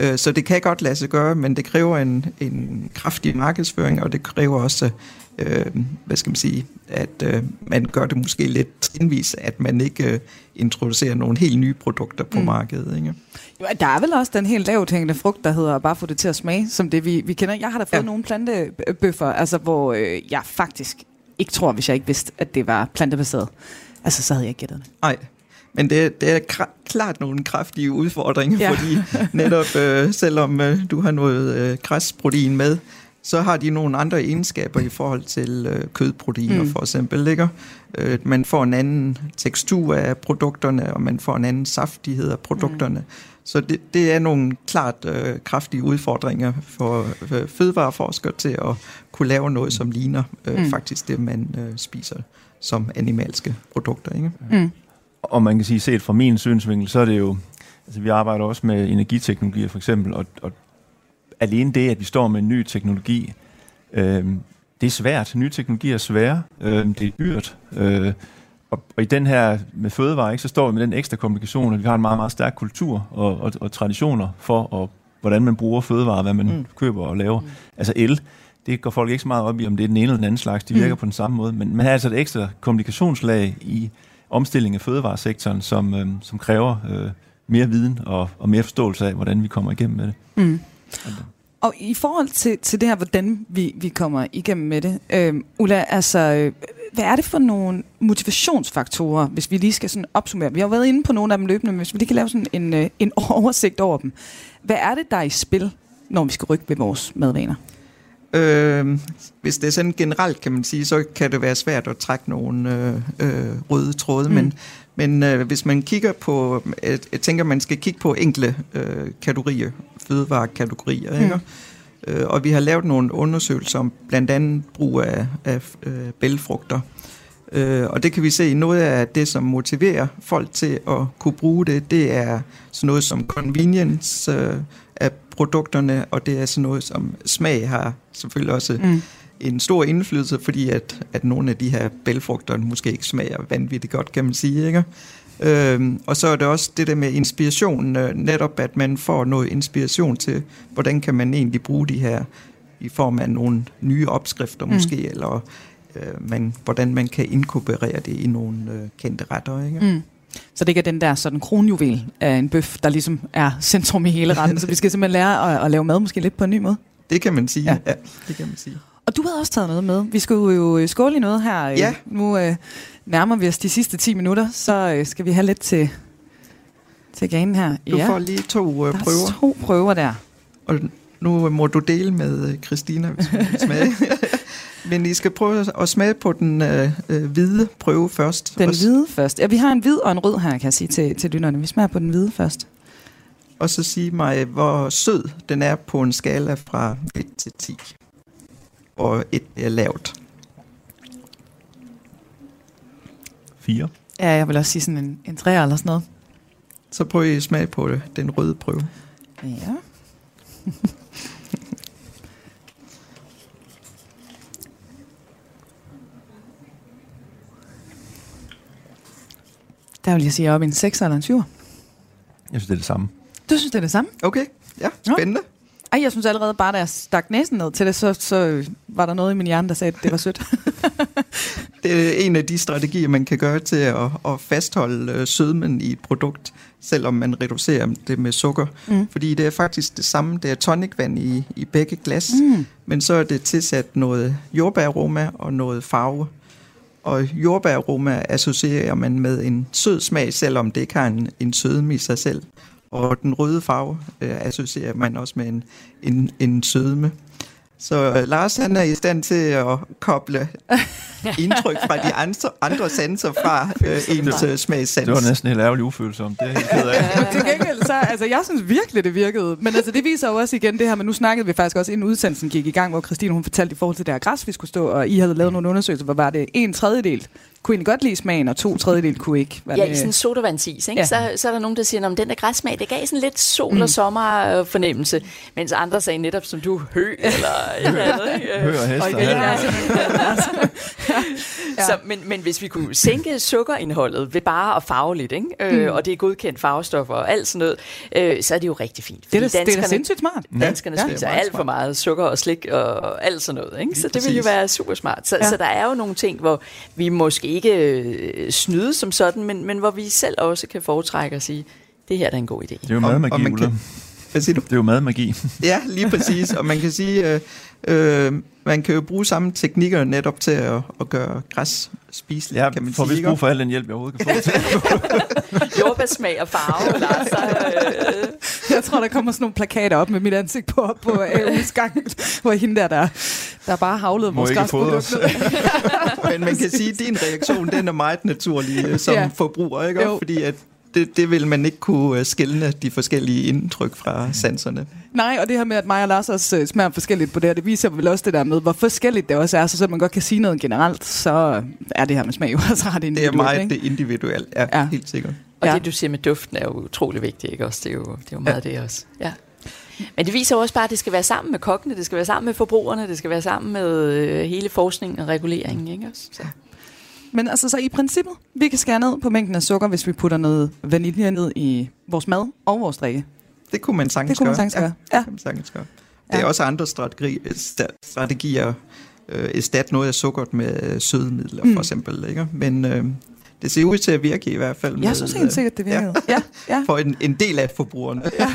Øh, så det kan godt lade sig gøre, men det kræver en, en kraftig markedsføring, og det kræver også øh, hvad skal man sige, at øh, man gør det måske lidt trinvis, at man ikke øh, introducerer nogle helt nye produkter på mm. markedet. Ikke? Jo, der er vel også den helt lavt hængende frugt, der hedder bare få det til at smage, som det vi, vi kender. Jeg har da fået ja. nogle plantebøffer, altså hvor øh, jeg faktisk ikke tror, hvis jeg ikke vidste, at det var plantebaseret. Altså, så havde jeg ikke gættet det. Nej, men det, det er klart nogle kraftige udfordringer, ja. fordi netop øh, selvom øh, du har noget øh, græsprotein med, så har de nogle andre egenskaber i forhold til øh, kødproteiner mm. for eksempel. Ikke? Øh, man får en anden tekstur af produkterne, og man får en anden saftighed af produkterne. Mm. Så det, det er nogle klart øh, kraftige udfordringer for øh, fødevareforskere til at kunne lave noget, som ligner øh, mm. faktisk det, man øh, spiser som animalske produkter. Ikke? Mm. Og man kan sige, set fra min synsvinkel, så er det jo, altså vi arbejder også med energiteknologier for eksempel, og, og alene det, at vi står med en ny teknologi, øh, det er svært. Nye teknologier er svære. Øh, det er dyrt. Øh, og, og i den her med fødevare, ikke, så står vi med den ekstra komplikation, at vi har en meget, meget stærk kultur og, og, og traditioner for, og, hvordan man bruger fødevare, hvad man mm. køber og laver. Mm. Altså el, det går folk ikke så meget op i, om det er den ene eller den anden slags. De virker mm. på den samme måde. Men man har altså et ekstra kommunikationslag i omstilling af fødevaresektoren, som, øh, som kræver øh, mere viden og, og mere forståelse af, hvordan vi kommer igennem med det. Mm. Og i forhold til, til det her, hvordan vi, vi kommer igennem med det, øh, Ulla, altså, øh, hvad er det for nogle motivationsfaktorer, hvis vi lige skal sådan opsummere? Vi har jo været inde på nogle af dem løbende, men hvis vi lige kan lave sådan en, øh, en oversigt over dem. Hvad er det, der er i spil, når vi skal rykke ved vores madvaner? Øh, hvis det er sådan generelt, kan man sige, så kan det være svært at trække nogle øh, øh, røde tråde, mm. men, men øh, hvis man kigger på, jeg, jeg tænker, man skal kigge på enkle øh, kategorier, fødevarekategorier, mm. ikke? Øh, og vi har lavet nogle undersøgelser om blandt andet brug af, af øh, bælfrugter. Øh, og det kan vi se, noget af det, som motiverer folk til at kunne bruge det, det er sådan noget som convenience øh, af produkterne, og det er sådan noget som smag har selvfølgelig også mm. en stor indflydelse, fordi at, at nogle af de her bælfrugter måske ikke smager vanvittigt godt, kan man sige, ikke? Øhm, og så er det også det der med inspiration, øh, netop at man får noget inspiration til, hvordan kan man egentlig bruge de her i form af nogle nye opskrifter mm. måske, eller øh, man, hvordan man kan inkorporere det i nogle øh, kendte retter. Ikke? Mm. Så det ikke er den der sådan kronjuvel af en bøf, der ligesom er centrum i hele retten. så vi skal simpelthen lære at, at lave mad måske lidt på en ny måde. Det kan man sige, ja. ja det kan man sige. Og du havde også taget noget med. Vi skulle jo skåle i noget her. Ja. Nu øh, nærmer vi os de sidste 10 minutter, så øh, skal vi have lidt til, til ganen her. Du ja. får lige to øh, der prøver. Der to prøver der. Og nu må du dele med øh, Christina, hvis du vil smage. Men I skal prøve at smage på den øh, øh, hvide prøve først. Den hvide først. Ja, vi har en hvid og en rød her, kan jeg sige til, til lytterne. Vi smager på den hvide først. Og så sige mig, hvor sød den er på en skala fra 1 til 10. Og et er lavt. 4. Ja, jeg vil også sige sådan en, en 3 eller sådan noget. Så prøv I smag på det, den røde prøve. Ja. Der vil jeg sige, op i en 6 eller en 7. Jeg synes, det er det samme. Du synes, det er det samme? Okay, ja, spændende. Ej, jeg synes allerede bare, da jeg stak næsen ned til det, så, så var der noget i min hjerne, der sagde, at det var sødt. Det er en af de strategier, man kan gøre til at, at fastholde øh, sødmen i et produkt, selvom man reducerer det med sukker. Mm. Fordi det er faktisk det samme, det er tonicvand i, i begge glas, mm. men så er det tilsat noget jordbæraroma og noget farve. Og jordbæraroma associerer man med en sød smag, selvom det ikke har en, en sødme i sig selv. Og den røde farve øh, associerer man også med en, en, en sødme. Så øh, Lars han er i stand til at koble indtryk fra de andre, andre sanser fra øh, ens øh, smagssans. Det var næsten helt ærgerligt ufølsom. Det er helt ked af. Så, altså, jeg synes virkelig, det virkede. Men altså, det viser jo også igen det her, men nu snakkede vi faktisk også, inden udsendelsen gik i gang, hvor Christine hun fortalte i forhold til det her græs, vi skulle stå, og I havde lavet nogle undersøgelser, hvor var det en tredjedel kunne egentlig godt lide smagen, og to tredjedel kunne ikke. Var Ja, det- i sådan en sodavandsis, ikke? Ja. Ja. Så, så er der nogen, der siger, at den der græssmag, det gav sådan lidt sol- Mm. og sommerfornemmelse, mens andre sagde netop, som du, hø eller et eller andet. ikke? Hø og Ja. ja. Ja. Så, men, men hvis vi kunne sænke sukkerindholdet ved bare at farve lidt, ikke? Øh, Mm. og det er godkendt farvestoffer og alt sådan noget, øh, så er det jo rigtig fint. Det er, da, det er da sindssygt smart. Danskerne Ja. ja, Ja, spiser er meget alt for meget sukker og slik og alt sådan noget. Ikke? Så det vil jo være super smart. Så, Ja. ja. så der er jo nogle ting, hvor vi måske ikke øh, snyde som sådan, men, men hvor vi selv også kan foretrække at sige, det her er en god idé. Det er jo Og- og madmagi, man kan- Hvad siger du? Det er jo madmagi. Ja, lige præcis. Og man kan sige, øh, øh, man kan jo bruge samme teknikker netop til at, at gøre græs spiseligt, Ja, kan man får sige. vist ikke? brug for al den hjælp, jeg overhovedet kan få til. Jordbærsmag og farve, Lars. Øh, Jeg tror, der kommer sådan nogle plakater op med mit ansigt på, på AU's gang, hvor hende der, der, der bare havlede vores ikke fodre græsprodukt os. ned. Men man kan sige, at din reaktion den er meget naturlig øh, som Ja. forbruger, ikke? Jo. Fordi at det, det vil man ikke kunne øh, skille de forskellige indtryk fra sanserne. Nej, og det her med, at mig og Lars også øh, smager forskelligt på det her, det viser vel også det der med, hvor forskelligt det også er, så selvom man godt kan sige noget generelt, så er det her med smag jo også ret Det er individuelt. meget ikke? det individuelle, ja, Ja. helt sikkert. og Ja. det, du siger med duften, er jo utrolig vigtigt, ikke også? Det er jo, det er jo meget ja. det også. Ja. Men det viser jo også bare, at det skal være sammen med kokkene, det skal være sammen med forbrugerne, det skal være sammen med øh, hele forskningen og reguleringen, ikke også? Så. Men altså, så i princippet, vi kan skære ned på mængden af sukker, hvis vi putter noget vanilje ned i vores mad og vores drikke. Det kunne man sagtens Det kunne man sagtens gøre. Ja, Ja. det kunne man sagtens gøre. Det Ja. er også andre strategier, øh, erstat noget af sukkeret med sødemidler, Mm. for eksempel. Ikke? Men øh, det ser ud til at virke i hvert fald. Jeg med, synes helt øh, sikkert, det virkede. Ja, ja, For en, en del af forbrugerne. ja.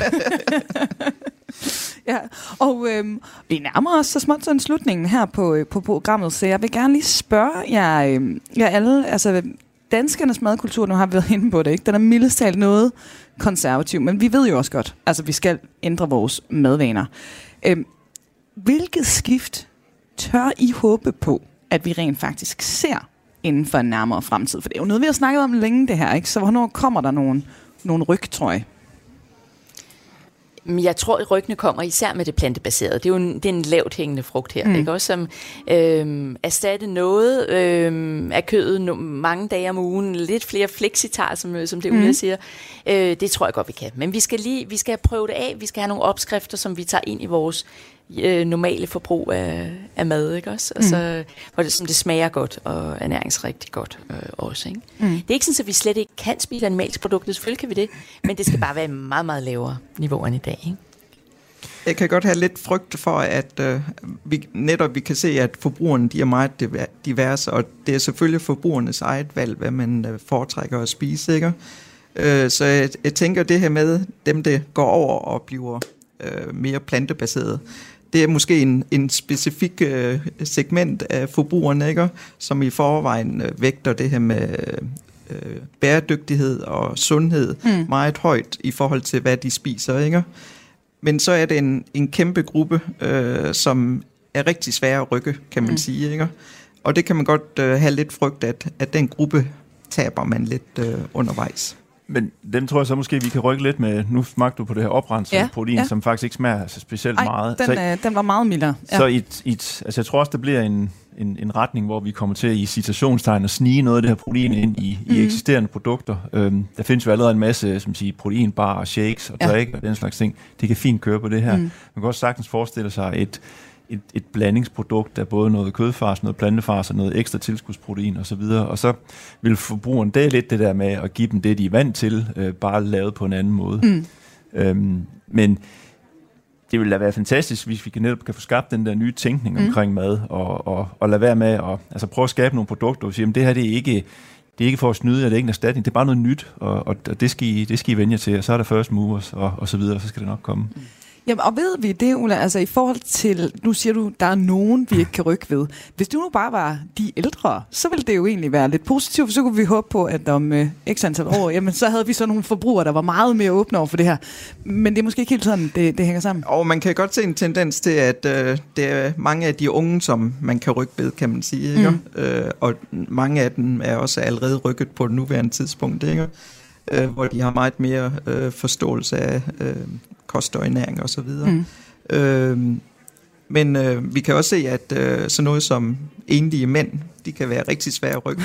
ja, Og øhm, vi nærmer os så småt til slutningen her på, øh, på programmet, så jeg vil gerne lige spørge jer, øhm, jer alle, altså danskernes madkultur, nu har vi været inde på det, ikke? den er mildest talt noget konservativ, men vi ved jo også godt, altså vi skal ændre vores madvaner. Øhm, hvilket skift tør I håbe på, at vi rent faktisk ser inden for en nærmere fremtid? For det er jo noget, vi har snakket om længe, det her, ikke? Så hvornår kommer der nogle, nogle ryg, tror jeg? Men jeg tror, at ryggene kommer især med det plantebaserede. Det er jo en, det er en lavt hængende frugt her, Mm. ikke? Også som øhm, erstatte noget øhm, af kødet no, mange dage om ugen. Lidt flere flexitar, som, øh, som det Mm. Ulla siger. Øh, det tror jeg godt, vi kan. Men vi skal lige vi skal prøve det af. Vi skal have nogle opskrifter, som vi tager ind i vores øh, normale forbrug af, af mad, ikke også? Altså, hvor det, som det smager godt og ernæringsrigtigt godt øh, også, ikke? Mm. Det er ikke sådan, at vi slet ikke kan spise animalske produkter. Selvfølgelig kan vi det, men det skal bare være et meget, meget lavere niveau end i dag, ikke? Jeg kan godt have lidt frygt for, at øh, vi, netop vi kan se, at forbrugerne de er meget diver- diverse, og det er selvfølgelig forbrugernes eget valg, hvad man øh, foretrækker at spise. Ikke? Øh, så jeg, jeg tænker det her med dem, der går over og bliver øh, mere plantebaseret, det er måske en, en specifik øh, segment af forbrugerne, ikke? som i forvejen øh, vægter det her med øh, bæredygtighed og sundhed Mm. meget højt i forhold til, hvad de spiser. Ikke? Men så er det en, en kæmpe gruppe, øh, som er rigtig svære at rykke, kan man mm. sige. Ikke? Og det kan man godt øh, have lidt frygt, at, at den gruppe taber man lidt øh, undervejs. Men dem tror jeg så måske, vi kan rykke lidt med. Nu smagte du på det her oprenset Ja, protein, ja. som faktisk ikke smager så specielt Ej, meget. den, så, øh, den var meget mildere. ja. så et, et, altså jeg tror også, der bliver en, en, en retning, hvor vi kommer til i citationstegn at snige noget af det her protein ind i, Mhm. i eksisterende produkter. Øhm, der findes jo allerede en masse som siger, proteinbar og shakes og Ja. drik og den slags ting. Det kan fint køre på det her. Mm. Man kan også sagtens forestille sig et, et, et blandingsprodukt af både noget kødfars, noget plantefars og noget ekstra tilskudsprotein osv. Og, og så vil forbrugeren, det lidt det der med at give dem det, de er vant til, øh, bare lavet på en anden måde. Mm. Øhm, men det ville da være fantastisk, hvis vi kan netop kan få skabt den der nye tænkning mm. omkring mad, og, og, og lade være med at altså prøve at skabe nogle produkter, og sige, at det her det er ikke det er ikke for at snyde, det er ikke en erstatning, det er bare noget nyt, og, og det, skal I, det skal I vende jer til, og så er der first movers, og, og så videre, og så skal det nok komme. Mm. Jamen, og ved vi det, Ulla, altså i forhold til, nu siger du, der er nogen, vi ikke kan rykke ved. Hvis du nu bare var de ældre, så ville det jo egentlig være lidt positivt, for så kunne vi håbe på, at om øh, x antal år, jamen så havde vi så nogle forbrugere, der var meget mere åbne over for det her. Men det er måske ikke helt sådan, det, det hænger sammen. Og man kan godt se en tendens til, at øh, det er mange af de unge, som man kan rykke ved, kan man sige. Ikke? Mm. Øh, og mange af dem er også allerede rykket på det nuværende tidspunkt. Ikke? øh, hvor de har meget mere øh, forståelse af øh, kost og ernæring osv. Mm. Øh, men øh, vi kan også se, at øh, sådan noget som enlige mænd, de kan være rigtig svære at rykke.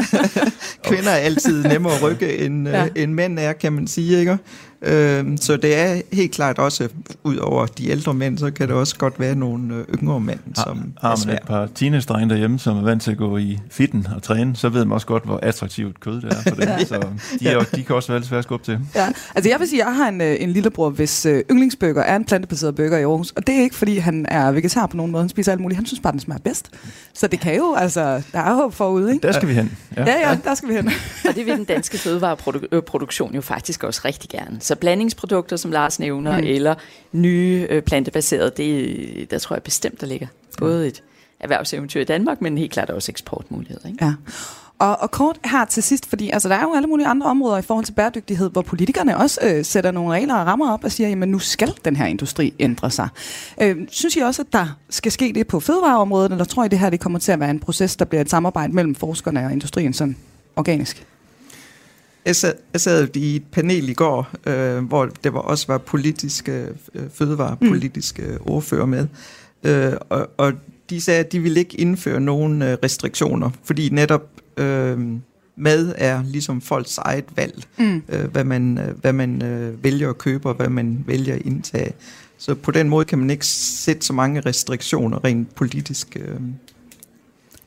Kvinder er altid nemmere at rykke, end, ja. øh, end mænd er, kan man sige. Ikke? Øh, så det er helt klart også, ud over de ældre mænd, så kan det også godt være nogle øh, yngre mænd, som har, har man et par teenage derhjemme, som er vant til at gå i fitten og træne, så ved man også godt, hvor attraktivt kød det er for dem. ja. Så de, er, de kan også være lidt svære at skubbe til. Ja. Altså jeg vil sige, at jeg har en, øh, en lillebror, hvis øh, yndlingsbøger er en plantebaseret bøger i Aarhus, og det er ikke, fordi han er vegetar på nogen måde, han spiser alt muligt, han synes bare, den smager bedst. Så det kan jo, altså, der er håb forude, ikke? Der skal vi hen. Ja, ja, ja der skal vi hen. og det vil den danske fødevareproduktion jo faktisk også rigtig gerne. Så blandingsprodukter, som Lars nævner, mm. eller nye øh, plantebaserede, det, der tror jeg bestemt, der ligger både et erhvervseventyr i Danmark, men helt klart også eksportmuligheder. Ikke? Ja. Og, og kort her til sidst, fordi altså, der er jo alle mulige andre områder i forhold til bæredygtighed, hvor politikerne også øh, sætter nogle regler og rammer op og siger, jamen nu skal den her industri ændre sig. Øh, synes I også, at der skal ske det på fødevareområdet, eller tror I, det her det kommer til at være en proces, der bliver et samarbejde mellem forskerne og industrien sådan organisk? Jeg sad, jeg sad i et panel i går, øh, hvor det var også var politiske, øh, fødevarepolitiske mm. ordfører med, øh, og, og de sagde, at de ville ikke indføre nogen øh, restriktioner, fordi netop øh, mad er ligesom folks eget valg, mm. øh, hvad man, øh, hvad man øh, vælger at købe og hvad man vælger at indtage. Så på den måde kan man ikke sætte så mange restriktioner rent politisk. Øh.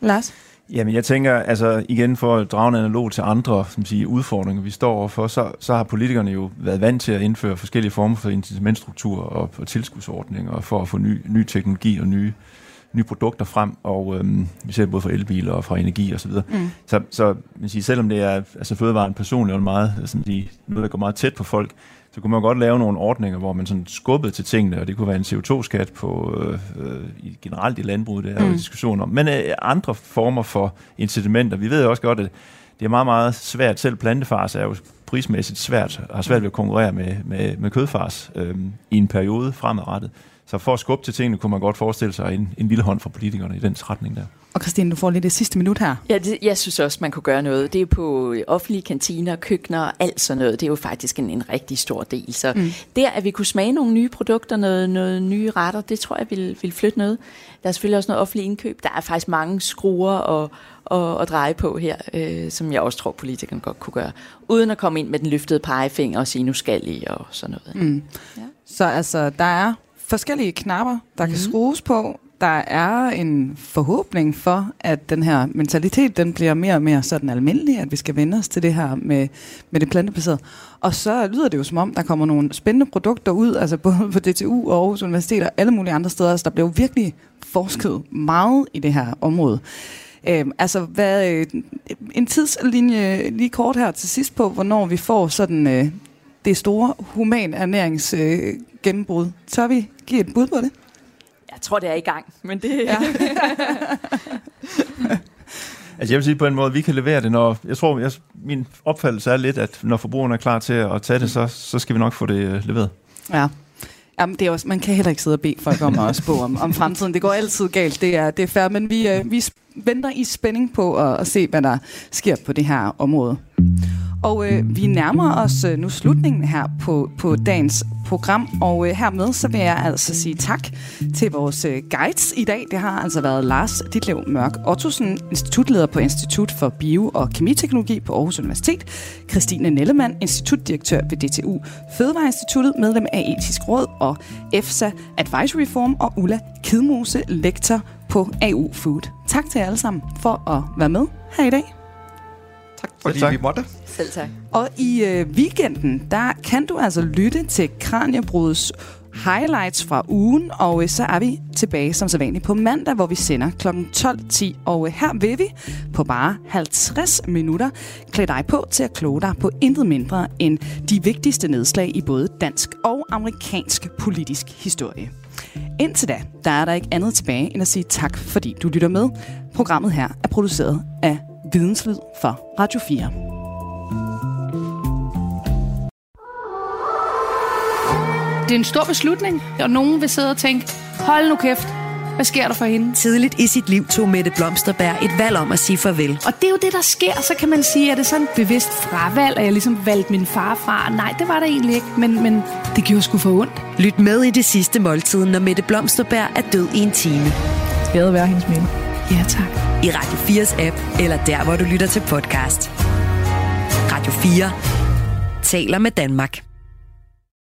Lars? Jamen jeg tænker, altså igen for at drage en analog til andre som siger, udfordringer, vi står overfor, så, så har politikerne jo været vant til at indføre forskellige former for incitamentstruktur og, og tilskudsordninger for at få ny, ny teknologi og nye, nye produkter frem, og øhm, vi ser både fra elbiler og fra energi osv. Så, mm. så, så man siger, selvom det er altså fødevaren personligt og meget, sådan, de, noget, der går meget tæt på folk, så kunne man godt lave nogle ordninger, hvor man sådan skubbede til tingene, og det kunne være en CO2-skat på øh, øh, generelt i landbruget, det er jo mm. diskussion om, men øh, andre former for incitamenter. Vi ved også godt, at det er meget, meget svært. Selv plantefars er jo prismæssigt svært, har svært ved at konkurrere med, med, med kødfars øh, i en periode fremadrettet. Så for at skubbe til tingene, kunne man godt forestille sig en, en lille hånd fra politikerne i den retning der. Og Christine, du får lige det sidste minut her. Ja, det, jeg synes også, man kunne gøre noget. Det er på offentlige kantiner, køkkener og alt sådan noget. Det er jo faktisk en, en rigtig stor del. Så mm. der, at vi kunne smage nogle nye produkter, noget, noget nye retter, det tror jeg vil, vil flytte noget. Der er selvfølgelig også noget offentlig indkøb. Der er faktisk mange skruer og, og, og dreje på her, øh, som jeg også tror, politikerne godt kunne gøre. Uden at komme ind med den løftede pegefinger og sige, nu skal I og sådan noget. Mm. Ja. Så altså, der er forskellige knapper, der mm. kan mhm. skrues på. Der er en forhåbning for, at den her mentalitet, den bliver mere og mere sådan almindelig, at vi skal vende os til det her med, med det plantebaserede. Og så lyder det jo som om, der kommer nogle spændende produkter ud, altså både på DTU og Aarhus Universitet og alle mulige andre steder. Så der bliver virkelig forsket meget i det her område. Øhm, altså, hvad, øh, en tidslinje lige kort her til sidst på, hvornår vi får sådan øh, det store human ernærings øh, gennembrud. Tør vi give et bud på det? Jeg tror, det er i gang, men det... Ja. altså jeg vil sige på en måde, at vi kan levere det, når... Jeg tror, jeg, min opfattelse er lidt, at når forbrugerne er klar til at tage det, så, så skal vi nok få det uh, leveret. Ja. Jamen, det er også, man kan heller ikke sidde og bede folk om at spå om, om fremtiden. Det går altid galt, det er, det er fair, men vi, uh, vi venter i spænding på at, at se, hvad der sker på det her område. Og øh, vi nærmer os øh, nu slutningen her på, på dagens program, og øh, hermed så vil jeg altså sige tak til vores øh, guides i dag. Det har altså været Lars Ditlev Mørk Ottosen, institutleder på Institut for Bio- og Kemiteknologi på Aarhus Universitet, Christine Nellemann, institutdirektør ved DTU Fødevareinstituttet, medlem af Etisk Råd og EFSA Advisory Forum, og Ulla Kidmose, lektor på AU Food. Tak til jer alle sammen for at være med her i dag. Tak fordi tak. vi måtte. Selv tak. Og i øh, weekenden, der kan du altså lytte til Kranjebrudets highlights fra ugen, og øh, så er vi tilbage som sædvanligt på mandag, hvor vi sender kl. 12.10. Og øh, her vil vi på bare 50 minutter klæde dig på til at kloge dig på intet mindre end de vigtigste nedslag i både dansk og amerikansk politisk historie. Indtil da, der er der ikke andet tilbage end at sige tak, fordi du lytter med. Programmet her er produceret af Videnslyd for Radio 4. Det er en stor beslutning, og nogen vil sidde og tænke, hold nu kæft, hvad sker der for hende? Tidligt i sit liv tog Mette Blomsterberg et valg om at sige farvel. Og det er jo det, der sker. Så kan man sige, at det er sådan et bevidst fravalg, at jeg ligesom valgte min far fra. Nej, det var der egentlig ikke, men, men det gjorde sgu for ondt. Lyt med i det sidste måltid, når Mette Blomsterberg er død i en time. Skal være hendes minde? Ja, tak. I Radio 4's app, eller der, hvor du lytter til podcast. Radio 4 taler med Danmark.